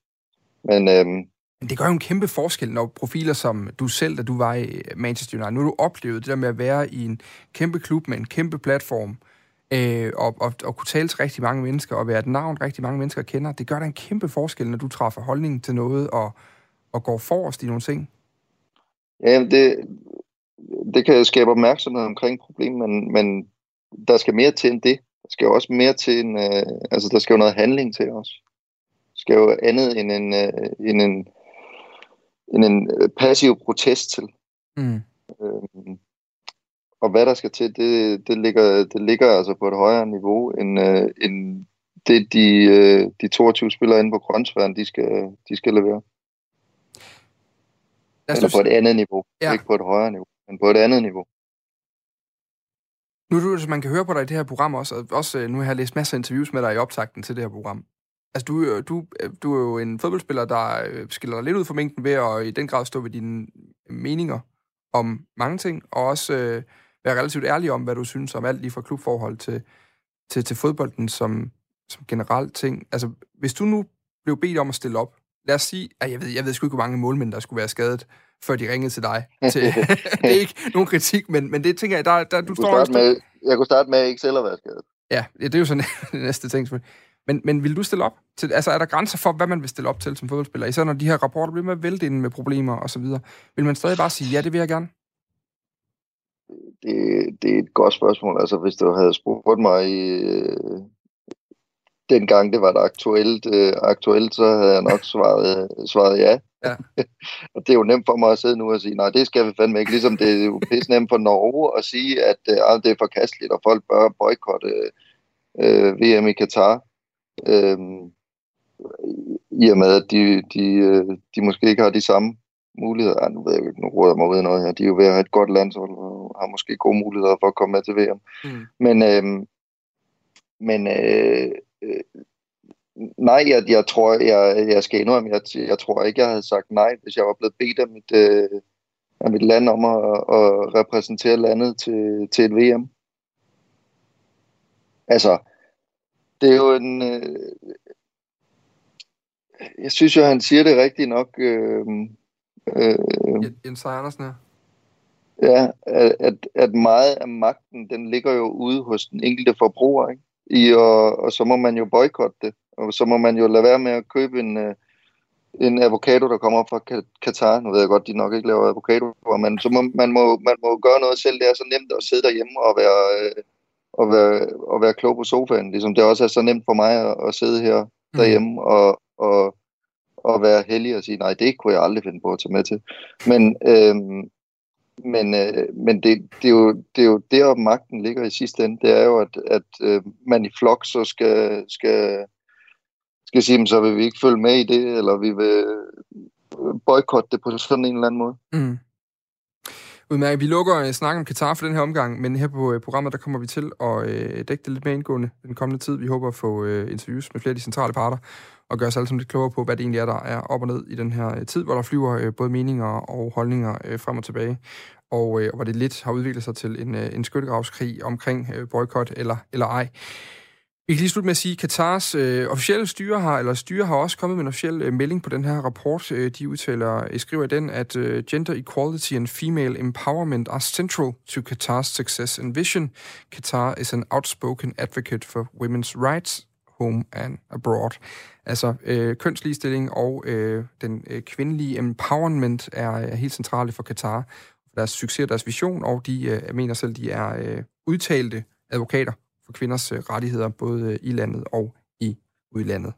Men, øhm, men det gør jo en kæmpe forskel, når profiler som du selv, da du var i Manchester United, nu har du oplevet det der med at være i en kæmpe klub med en kæmpe platform, øh, og, og, og kunne tale til rigtig mange mennesker, og være et navn, rigtig mange mennesker kender. Det gør da en kæmpe forskel, når du træffer holdning til noget, og, og går forrest i nogle ting. Ja, det, det kan skabe opmærksomhed omkring problemet, men, men der skal mere til end det. Der skal jo også mere til en, øh, altså der skal jo noget handling til os. Der skal jo andet end en, øh, end en, end en øh, passiv protest til. Mm. Øh, og hvad der skal til, det, det, ligger, det ligger altså på et højere niveau, end, øh, end det de, øh, de 22 spillere inde på grøntsværen, de skal, de skal levere. Eller på et andet niveau. Ja. Ikke på et højere niveau, men på et andet niveau. Nu er du, altså, man kan høre på dig i det her program også, og også øh, nu har jeg læst masser af interviews med dig i optakten til det her program. Altså, du, øh, du, øh, du er jo en fodboldspiller, der skiller dig lidt ud fra mængden ved at i den grad stå ved dine meninger om mange ting, og også øh, være relativt ærlig om, hvad du synes om alt lige fra klubforhold til, til, til fodbolden som, som generelt ting. Altså, hvis du nu blev bedt om at stille op, lad os sige, at jeg ved, jeg ved sgu ikke, hvor mange målmænd, der skulle være skadet, før de ringede til dig. Til, det er ikke nogen kritik, men, men det tænker jeg, der, der du står... Starte med, jeg kunne starte med at ikke selv at være skadet. Ja, det er jo sådan det næste ting. Men, men vil du stille op? Til, altså, er der grænser for, hvad man vil stille op til som fodboldspiller? Især når de her rapporter bliver med vælte ind med problemer og så videre. Vil man stadig bare sige, ja, det vil jeg gerne? Det, det er et godt spørgsmål. Altså, hvis du havde spurgt mig i, øh, dengang det var det aktuelt, øh, aktuelt, så havde jeg nok svaret, svaret ja. ja. og det er jo nemt for mig at sidde nu og sige, nej, det skal vi fandme ikke. Ligesom det er jo pisse nemt for Norge at sige, at øh, det er forkasteligt, og folk bør boykotte øh, VM i Katar. Øh, I og med, at de, de, øh, de måske ikke har de samme muligheder. Ej, nu ved jeg ikke, nu råder mig ud noget her. De er jo ved at have et godt landshold, og har måske gode muligheder for at komme med til VM. Mm. Men, øh, men øh, øh, nej, jeg, jeg tror, jeg, jeg skal indrømme, jeg, jeg tror ikke, jeg havde sagt nej, hvis jeg var blevet bedt af mit, øh, af mit land om at, at repræsentere landet til, til et VM. Altså, det er jo en... Øh, jeg synes jo, han siger det rigtigt nok. Øh, øh, Jens Andersen her. Ja, at, at meget af magten, den ligger jo ude hos den enkelte forbruger, ikke? I, og, og så må man jo boykotte det, og så må man jo lade være med at købe en, øh, en avocado, der kommer fra Katar. Nu ved jeg godt, de nok ikke laver avocado, men så må, man, må, man må gøre noget selv. Det er så nemt at sidde derhjemme og være, øh, og være, og være klog på sofaen. Ligesom det også er så nemt for mig at, at sidde her mm. derhjemme og, og, og være heldig og sige, nej, det kunne jeg aldrig finde på at tage med til. Men, øhm, men, øh, men det, det, er jo, det er jo der, magten ligger i sidste ende. Det er jo, at, at øh, man i flok så skal, skal, skal sige, så vil vi ikke følge med i det, eller vi vil øh, boykotte det på sådan en eller anden måde. Mm. Udmærket. Vi lukker øh, snakken om Katar for den her omgang, men her på øh, programmet, der kommer vi til at dække det lidt mere indgående den kommende tid. Vi håber at få interviews med flere af de centrale parter, og gøre os alle sammen lidt klogere på, hvad det egentlig er, der er op og ned i den her øh, tid, hvor der flyver øh, både meninger og holdninger øh, frem og tilbage, og og hvor det lidt har udviklet sig til en, en skyttegravskrig omkring boykot eller, eller ej. Vi kan lige slutte med at sige, at Katars øh, officielle styre har, eller styre har også kommet med en officiel øh, melding på den her rapport. Øh, de udtaler, øh, skriver i den, at øh, gender equality and female empowerment are central to Qatar's success and vision. Qatar is an outspoken advocate for women's rights, home and abroad. Altså øh, kønsligestilling og øh, den øh, kvindelige empowerment er, er helt centrale for Qatar. Deres succes og deres vision, og de øh, mener selv, de er øh, udtalte advokater for kvinders øh, rettigheder, både øh, i landet og i udlandet.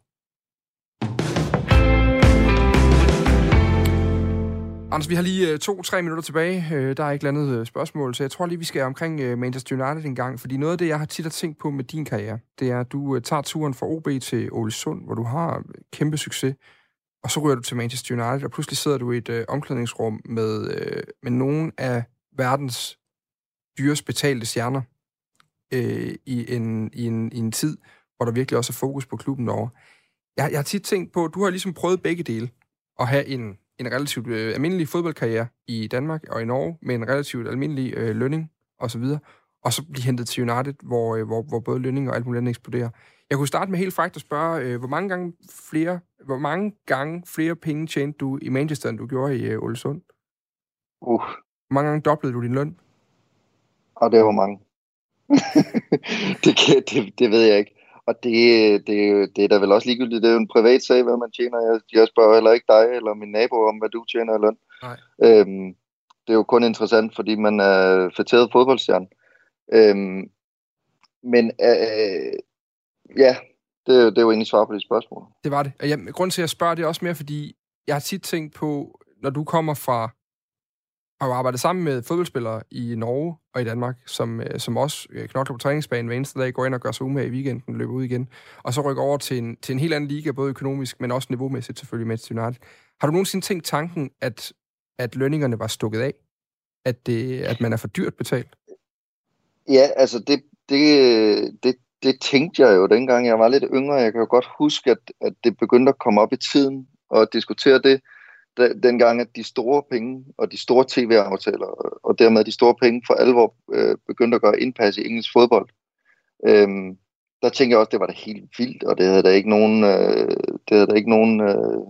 Anders, vi har lige øh, to-tre minutter tilbage. Øh, der er ikke andet øh, spørgsmål, så jeg tror lige, vi skal omkring øh, Manchester United en gang. Fordi noget af det, jeg har tit tænkt på med din karriere, det er, at du tager turen fra OB til Ålesund, hvor du har kæmpe succes. Og så ryger du til Manchester United, og pludselig sidder du i et omklædningsrum med, med nogle af verdens dyrest betalte stjerner øh, i, en, i, en, i en tid, hvor der virkelig også er fokus på klubben derovre. Jeg, jeg har tit tænkt på, at du har ligesom prøvet begge dele. At have en, en relativt øh, almindelig fodboldkarriere i Danmark og i Norge, med en relativt almindelig øh, lønning osv., og, og så blive hentet til United, hvor, øh, hvor, hvor både lønning og alt muligt andet eksploderer. Jeg kunne starte med helt faktisk at spørge, øh, hvor mange gange flere, hvor mange gange flere penge tjente du i Manchester, end du gjorde i øh, Ålesund? Uh. Hvor mange gange doblede du din løn? Og det var mange. det, kan, det, det ved jeg ikke. Og det, det, det er da vel også ligegyldigt. Det er jo en privat sag, hvad man tjener. Jeg, jeg spørger heller ikke dig eller min nabo om, hvad du tjener i løn. Nej. Øhm, det er jo kun interessant, fordi man er fætteret fodboldstjerne. Øhm, men øh, ja, det, det jo egentlig svar på de spørgsmål. Det var det. Og ja, grund til, at jeg spørger, det er også mere, fordi jeg har tit tænkt på, når du kommer fra har jo arbejdet sammen med fodboldspillere i Norge og i Danmark, som, øh, som også øh, knokler på træningsbanen hver eneste dag, går ind og gør sig umage i weekenden, løber ud igen, og så rykker over til en, til en helt anden liga, både økonomisk, men også niveaumæssigt selvfølgelig, Manchester United. Har du nogensinde tænkt tanken, at, at lønningerne var stukket af? At, det, at man er for dyrt betalt? Ja, altså det, det, det, det tænkte jeg jo dengang jeg var lidt yngre. Jeg kan jo godt huske, at, at det begyndte at komme op i tiden og diskutere det dengang, at de store penge og de store tv-aftaler, og dermed de store penge for alvor øh, begyndte at gøre indpas i engelsk fodbold. Øhm, der tænker jeg også, at det var da helt vildt, og det havde der ikke nogen, øh, det havde der ikke nogen, øh,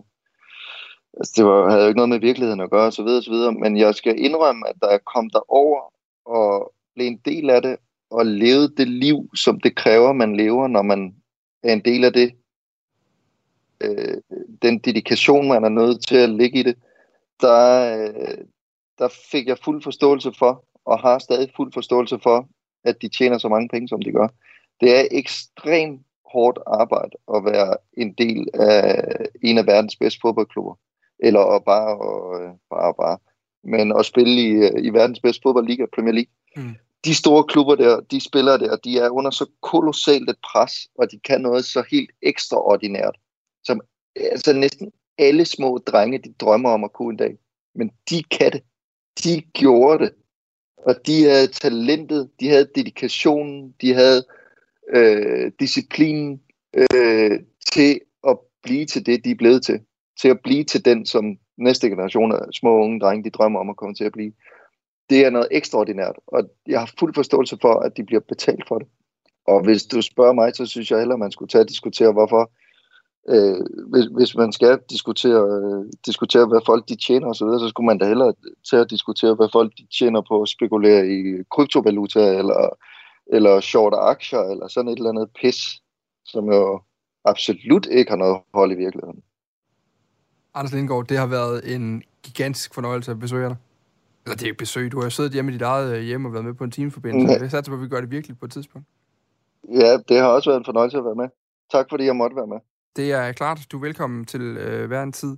altså det var, havde jo ikke noget med virkeligheden at gøre, så videre, så videre. Men jeg skal indrømme, at da jeg kom derover og blev en del af det, og levede det liv, som det kræver, man lever, når man er en del af det, øh, den dedikation, man er nødt til at ligge i det, der, øh, der fik jeg fuld forståelse for, og har stadig fuld forståelse for, at de tjener så mange penge, som de gør. Det er ekstremt hårdt arbejde at være en del af en af verdens bedste fodboldklubber. Eller at bare, og, bare, bare. Men at spille i, i verdens bedste fodboldliga, Premier League. Mm. De store klubber der, de spiller der, de er under så kolossalt et pres, og de kan noget så helt ekstraordinært som altså næsten alle små drenge, de drømmer om at kunne en dag. Men de kan det. De gjorde det. Og de havde talentet, de havde dedikationen, de havde øh, disciplinen øh, til at blive til det, de er blevet til. Til at blive til den, som næste generation af små unge drenge, de drømmer om at komme til at blive. Det er noget ekstraordinært, og jeg har fuld forståelse for, at de bliver betalt for det. Og hvis du spørger mig, så synes jeg heller, man skulle tage og diskutere, hvorfor øh, hvis, hvis man skal diskutere, øh, diskutere, hvad folk de tjener osv., så, videre, så skulle man da hellere til at diskutere, hvad folk de tjener på at spekulere i kryptovaluta, eller, eller short aktier, eller sådan et eller andet pis, som jo absolut ikke har noget hold i virkeligheden. Anders Lindgaard, det har været en gigantisk fornøjelse at besøge dig. Eller det er besøg, du har siddet hjemme i dit eget øh, hjem og været med på en timeforbindelse. Jeg satser på, at vi gør det virkelig på et tidspunkt. Ja, det har også været en fornøjelse at være med. Tak fordi jeg måtte være med. Det er klart. Du er velkommen til øh, hver en tid.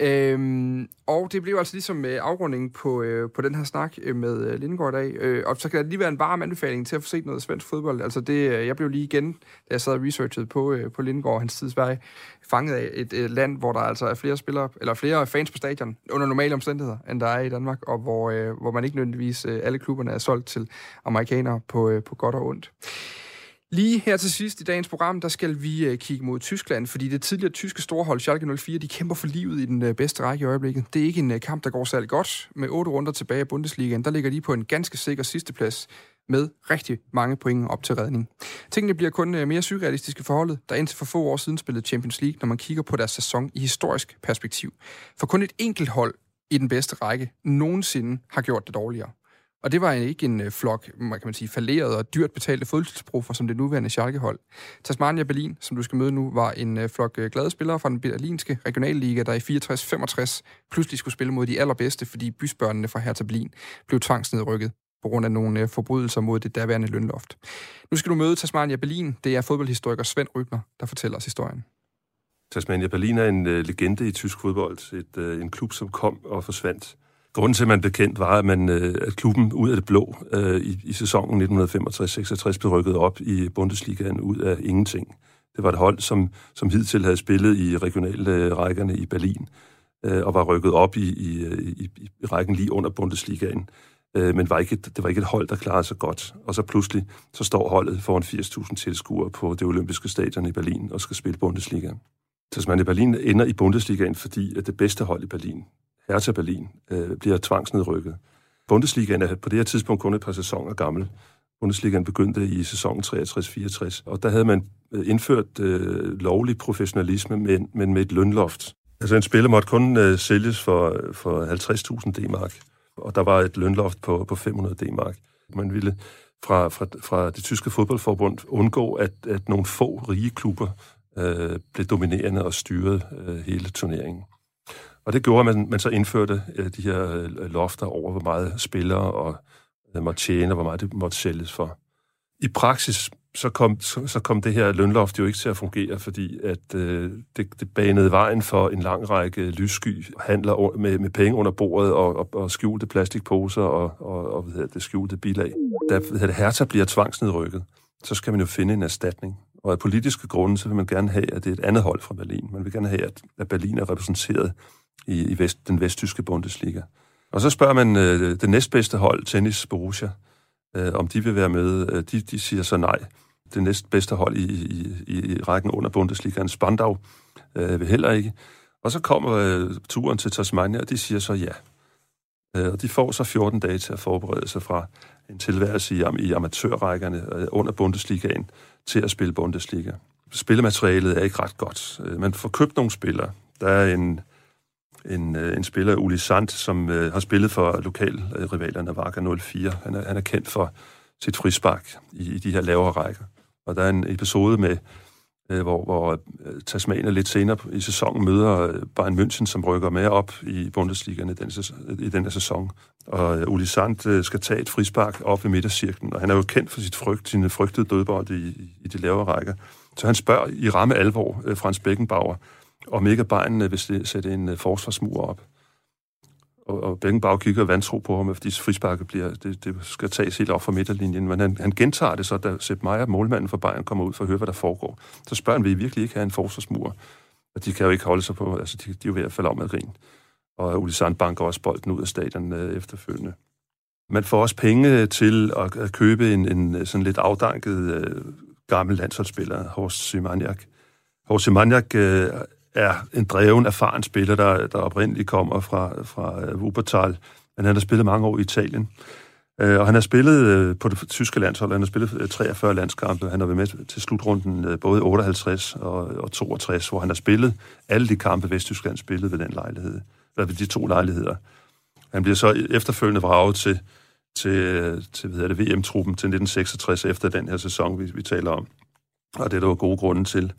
Øhm, og det blev altså ligesom øh, afrundingen på, øh, på den her snak øh, med øh, Lindgaard i dag. Øh, og så kan det lige være en varm anbefaling til at få set noget svensk fodbold. Altså det, øh, jeg blev lige igen, da jeg sad og researchede på, øh, på Lindgaard og hans tidsvej, fanget af et øh, land, hvor der altså er flere spillere, eller flere fans på stadion, under normale omstændigheder, end der er i Danmark, og hvor, øh, hvor man ikke nødvendigvis øh, alle klubberne er solgt til amerikanere på, øh, på godt og ondt. Lige her til sidst i dagens program, der skal vi øh, kigge mod Tyskland, fordi det tidligere tyske storhold Schalke 04, de kæmper for livet i den øh, bedste række i øjeblikket. Det er ikke en øh, kamp, der går særlig godt. Med otte runder tilbage i Bundesligaen, der ligger de på en ganske sikker sidsteplads med rigtig mange point op til redning. Tingene bliver kun mere surrealistiske forholdet, der indtil for få år siden spillede Champions League, når man kigger på deres sæson i historisk perspektiv. For kun et enkelt hold i den bedste række nogensinde har gjort det dårligere. Og det var ikke en øh, flok, man kan man sige, falderede og dyrt betalte fodboldprofer, som det nuværende Schalke-hold. Tasmania Berlin, som du skal møde nu, var en øh, flok øh, glade spillere fra den berlinske regionalliga, der i 64-65 pludselig skulle spille mod de allerbedste, fordi bysbørnene fra Hertha Berlin blev tvangsnedrykket på grund af nogle forbrydelser mod det daværende lønloft. Nu skal du møde Tasmania Berlin. Det er fodboldhistoriker Svend Rybner, der fortæller os historien. Tasmania Berlin er en legende i tysk fodbold. Et, en klub, som kom og forsvandt Grunden til, at man blev kendt, var, at, man, øh, at klubben ud af det blå øh, i, i sæsonen 1965-66 blev rykket op i Bundesligaen ud af ingenting. Det var et hold, som, som hidtil havde spillet i regionale øh, rækkerne i Berlin, øh, og var rykket op i, i, i, i rækken lige under Bundesligaen. øh, men var ikke, det var ikke et hold, der klarede sig godt. Og så pludselig, så står holdet foran 80.000 tilskuere på det olympiske stadion i Berlin og skal spille Bundesliga. Så man i Berlin ender i Bundesligaen, fordi at det bedste hold i Berlin, Hertha Berlin, øh, bliver tvangsnedrykket. Bundesligaen er på det her tidspunkt kun et par sæsoner gammel. Bundesligaen begyndte i sæsonen 63-64, og der havde man øh, indført øh, lovlig professionalisme, men, men med et lønloft. Altså en spiller måtte kun øh, sælges for, for 50.000 D-mark, og der var et lønloft på, på 500 D-mark. Man ville fra, fra, fra det tyske fodboldforbund undgå, at, at nogle få rige klubber øh, blev dominerende og styrede øh, hele turneringen. Og det gjorde, at man, man så indførte øh, de her øh, lofter over, hvor meget spillere og øh, måtte tjene, og hvor meget det måtte sælges for. I praksis så kom, så, så kom det her lønloft jo ikke til at fungere, fordi at øh, det, det banede vejen for en lang række lyssky handler med, med penge under bordet og, og, og skjulte plastikposer og, og, og hvad hedder det, skjulte bilag. Da hvad hedder det, Hertha bliver tvangsnedrykket, så skal man jo finde en erstatning. Og af politiske grunde, så vil man gerne have, at det er et andet hold fra Berlin. Man vil gerne have, at, at Berlin er repræsenteret i, i vest, den vesttyske Bundesliga. Og så spørger man øh, det næstbedste hold, Tennis Borussia, øh, om de vil være med. Øh, de, de siger så nej. Det næstbedste hold i, i, i rækken under Bundesligaen, Spandau, øh, vil heller ikke. Og så kommer øh, turen til Tasmania, og de siger så ja. Øh, og de får så 14 dage til at forberede sig fra en tilværelse i, i amatørrækkerne øh, under Bundesligaen til at spille Bundesliga. Spillematerialet er ikke ret godt. Øh, man får købt nogle spillere. Der er en en, øh, en spiller, Uli Sand, som øh, har spillet for lokalrivalerne Varka 04. Han er, han er kendt for sit frispark i, i de her lavere rækker. Og der er en episode med, øh, hvor, hvor øh, Tasmania lidt senere i sæsonen møder øh, Bayern München, som rykker med op i Bundesligaen i den, i den her sæson. Og øh, Uli Sand øh, skal tage et frispark op i midtercirklen, og han er jo kendt for sit frygt, sine frygtede dødbold i, i, i de lavere rækker. Så han spørger i ramme alvor øh, Frans Beckenbauer, om ikke Bayern vil sætte en øh, forsvarsmur op. Og, og Beckenbauer kigger vantro på ham, fordi frisparket bliver, det, det skal tages helt op fra midterlinjen. Men han, han gentager det så, da Sepp Meier, målmanden for Bayern, kommer ud for at høre, hvad der foregår. Så spørger han, vil I virkelig ikke have en forsvarsmur? Og de kan jo ikke holde sig på, altså de, de er jo ved at falde om med grin. Og Uli Sand banker også bolden ud af stadion øh, efterfølgende. Man får også penge øh, til at, at købe en, en øh, sådan lidt afdanket øh, gammel landsholdsspiller, Horst Simaniak. Horst Simaniak øh, er en dreven, erfaren spiller, der, der oprindeligt kommer fra, fra øh, Wuppertal, men han har spillet mange år i Italien. Øh, og han har spillet øh, på det tyske landshold, han har spillet 43 landskampe, han har været med til slutrunden både 58 og, og 62, hvor han har spillet alle de kampe, Vesttyskland spillede ved den lejlighed, eller ved de to lejligheder. Han bliver så efterfølgende vraget til, til, til hvad det, VM-truppen til 1966 efter den her sæson, vi, vi taler om. Og det er der var gode grunde til.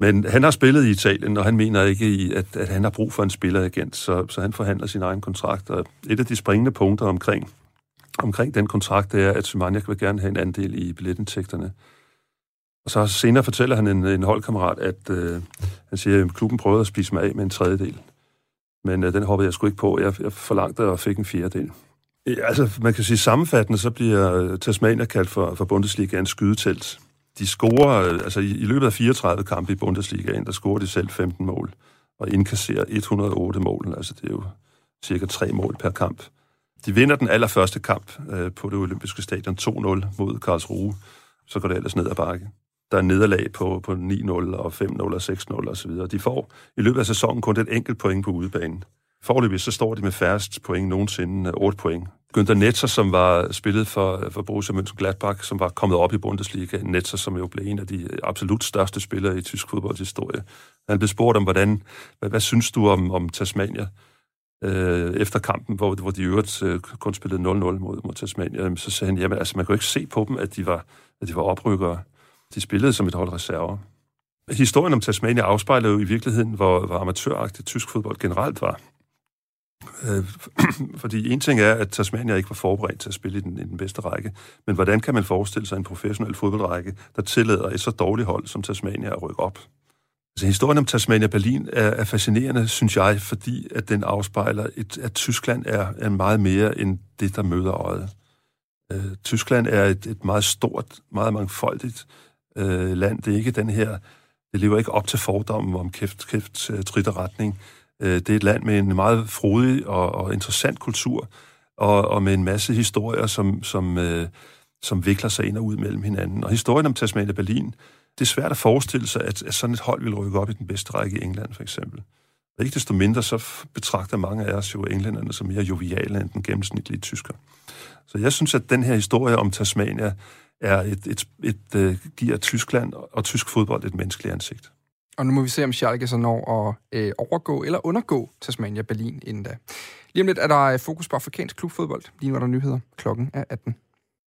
Men han har spillet i Italien, og han mener ikke, at, at han har brug for en spilleragent, så, så han forhandler sin egen kontrakt. Og et af de springende punkter omkring, omkring den kontrakt, det er, at Symaniak vil gerne have en andel i billetindtægterne. Og så senere fortæller han en, en holdkammerat, at øh, han siger, at klubben prøvede at spise mig af med en tredjedel. Men øh, den hoppede jeg sgu ikke på. Jeg, jeg forlangte og fik en fjerdedel. Ja, altså, man kan sige sammenfattende, så bliver øh, Tasmania kaldt for, for Bundesligaens skydetelt de scorer, altså i, i løbet af 34 kampe i Bundesligaen, der scorer de selv 15 mål, og indkasserer 108 mål, altså det er jo cirka tre mål per kamp. De vinder den allerførste kamp øh, på det olympiske stadion 2-0 mod Karlsruhe, så går det ellers ned ad bakke. Der er nederlag på, på 9-0 og 5-0 og 6-0 osv. De får i løbet af sæsonen kun et enkelt point på udebanen. Forløbig så står de med færrest point nogensinde, 8 point. Günther Netzer, som var spillet for, for Borussia Mönchengladbach, som var kommet op i Bundesliga. Netzer, som jo blev en af de absolut største spillere i tysk fodboldhistorie. Han blev spurgt om, hvordan, hvad, hvad synes du om, om Tasmania øh, efter kampen, hvor, hvor de øvrigt øh, kun spillede 0-0 mod, mod Tasmania. Så sagde han, jamen altså, man kunne ikke se på dem, at de var, at de var oprykkere. De spillede som et hold reserver. Historien om Tasmania afspejler jo i virkeligheden, hvor, hvor amatøragtigt tysk fodbold generelt var. Øh, fordi en ting er, at Tasmania ikke var forberedt til at spille i den, i den bedste række, men hvordan kan man forestille sig en professionel fodboldrække, der tillader et så dårligt hold som Tasmania at rykke op? Altså, historien om Tasmania Berlin er, er fascinerende, synes jeg, fordi at den afspejler, et, at Tyskland er, er meget mere end det, der møder øjet. Øh, Tyskland er et, et meget stort, meget mangfoldigt øh, land. Det er ikke den her, det lever ikke op til fordommen om kæft, kæft, øh, trit og retning. Øh, det er et land med en meget frodig og, og interessant kultur, og, og med en masse historier, som, som, øh, som vikler sig ind og ud mellem hinanden. Og historien om Tasmania Berlin, det er svært at forestille sig, at, at sådan et hold vil rykke op i den bedste række i England, for eksempel. Og ikke desto mindre, så betragter mange af os jo englænderne som mere joviale end den gennemsnitlige tysker. Så jeg synes, at den her historie om Tasmania er et, et, et, et, giver Tyskland og tysk fodbold et menneskeligt ansigt. Og nu må vi se, om Schalke så når at øh, overgå eller undergå Tasmania Berlin inden da. Lige om lidt er der øh, fokus på afrikansk klubfodbold. Lige nu er der nyheder. Klokken er 18.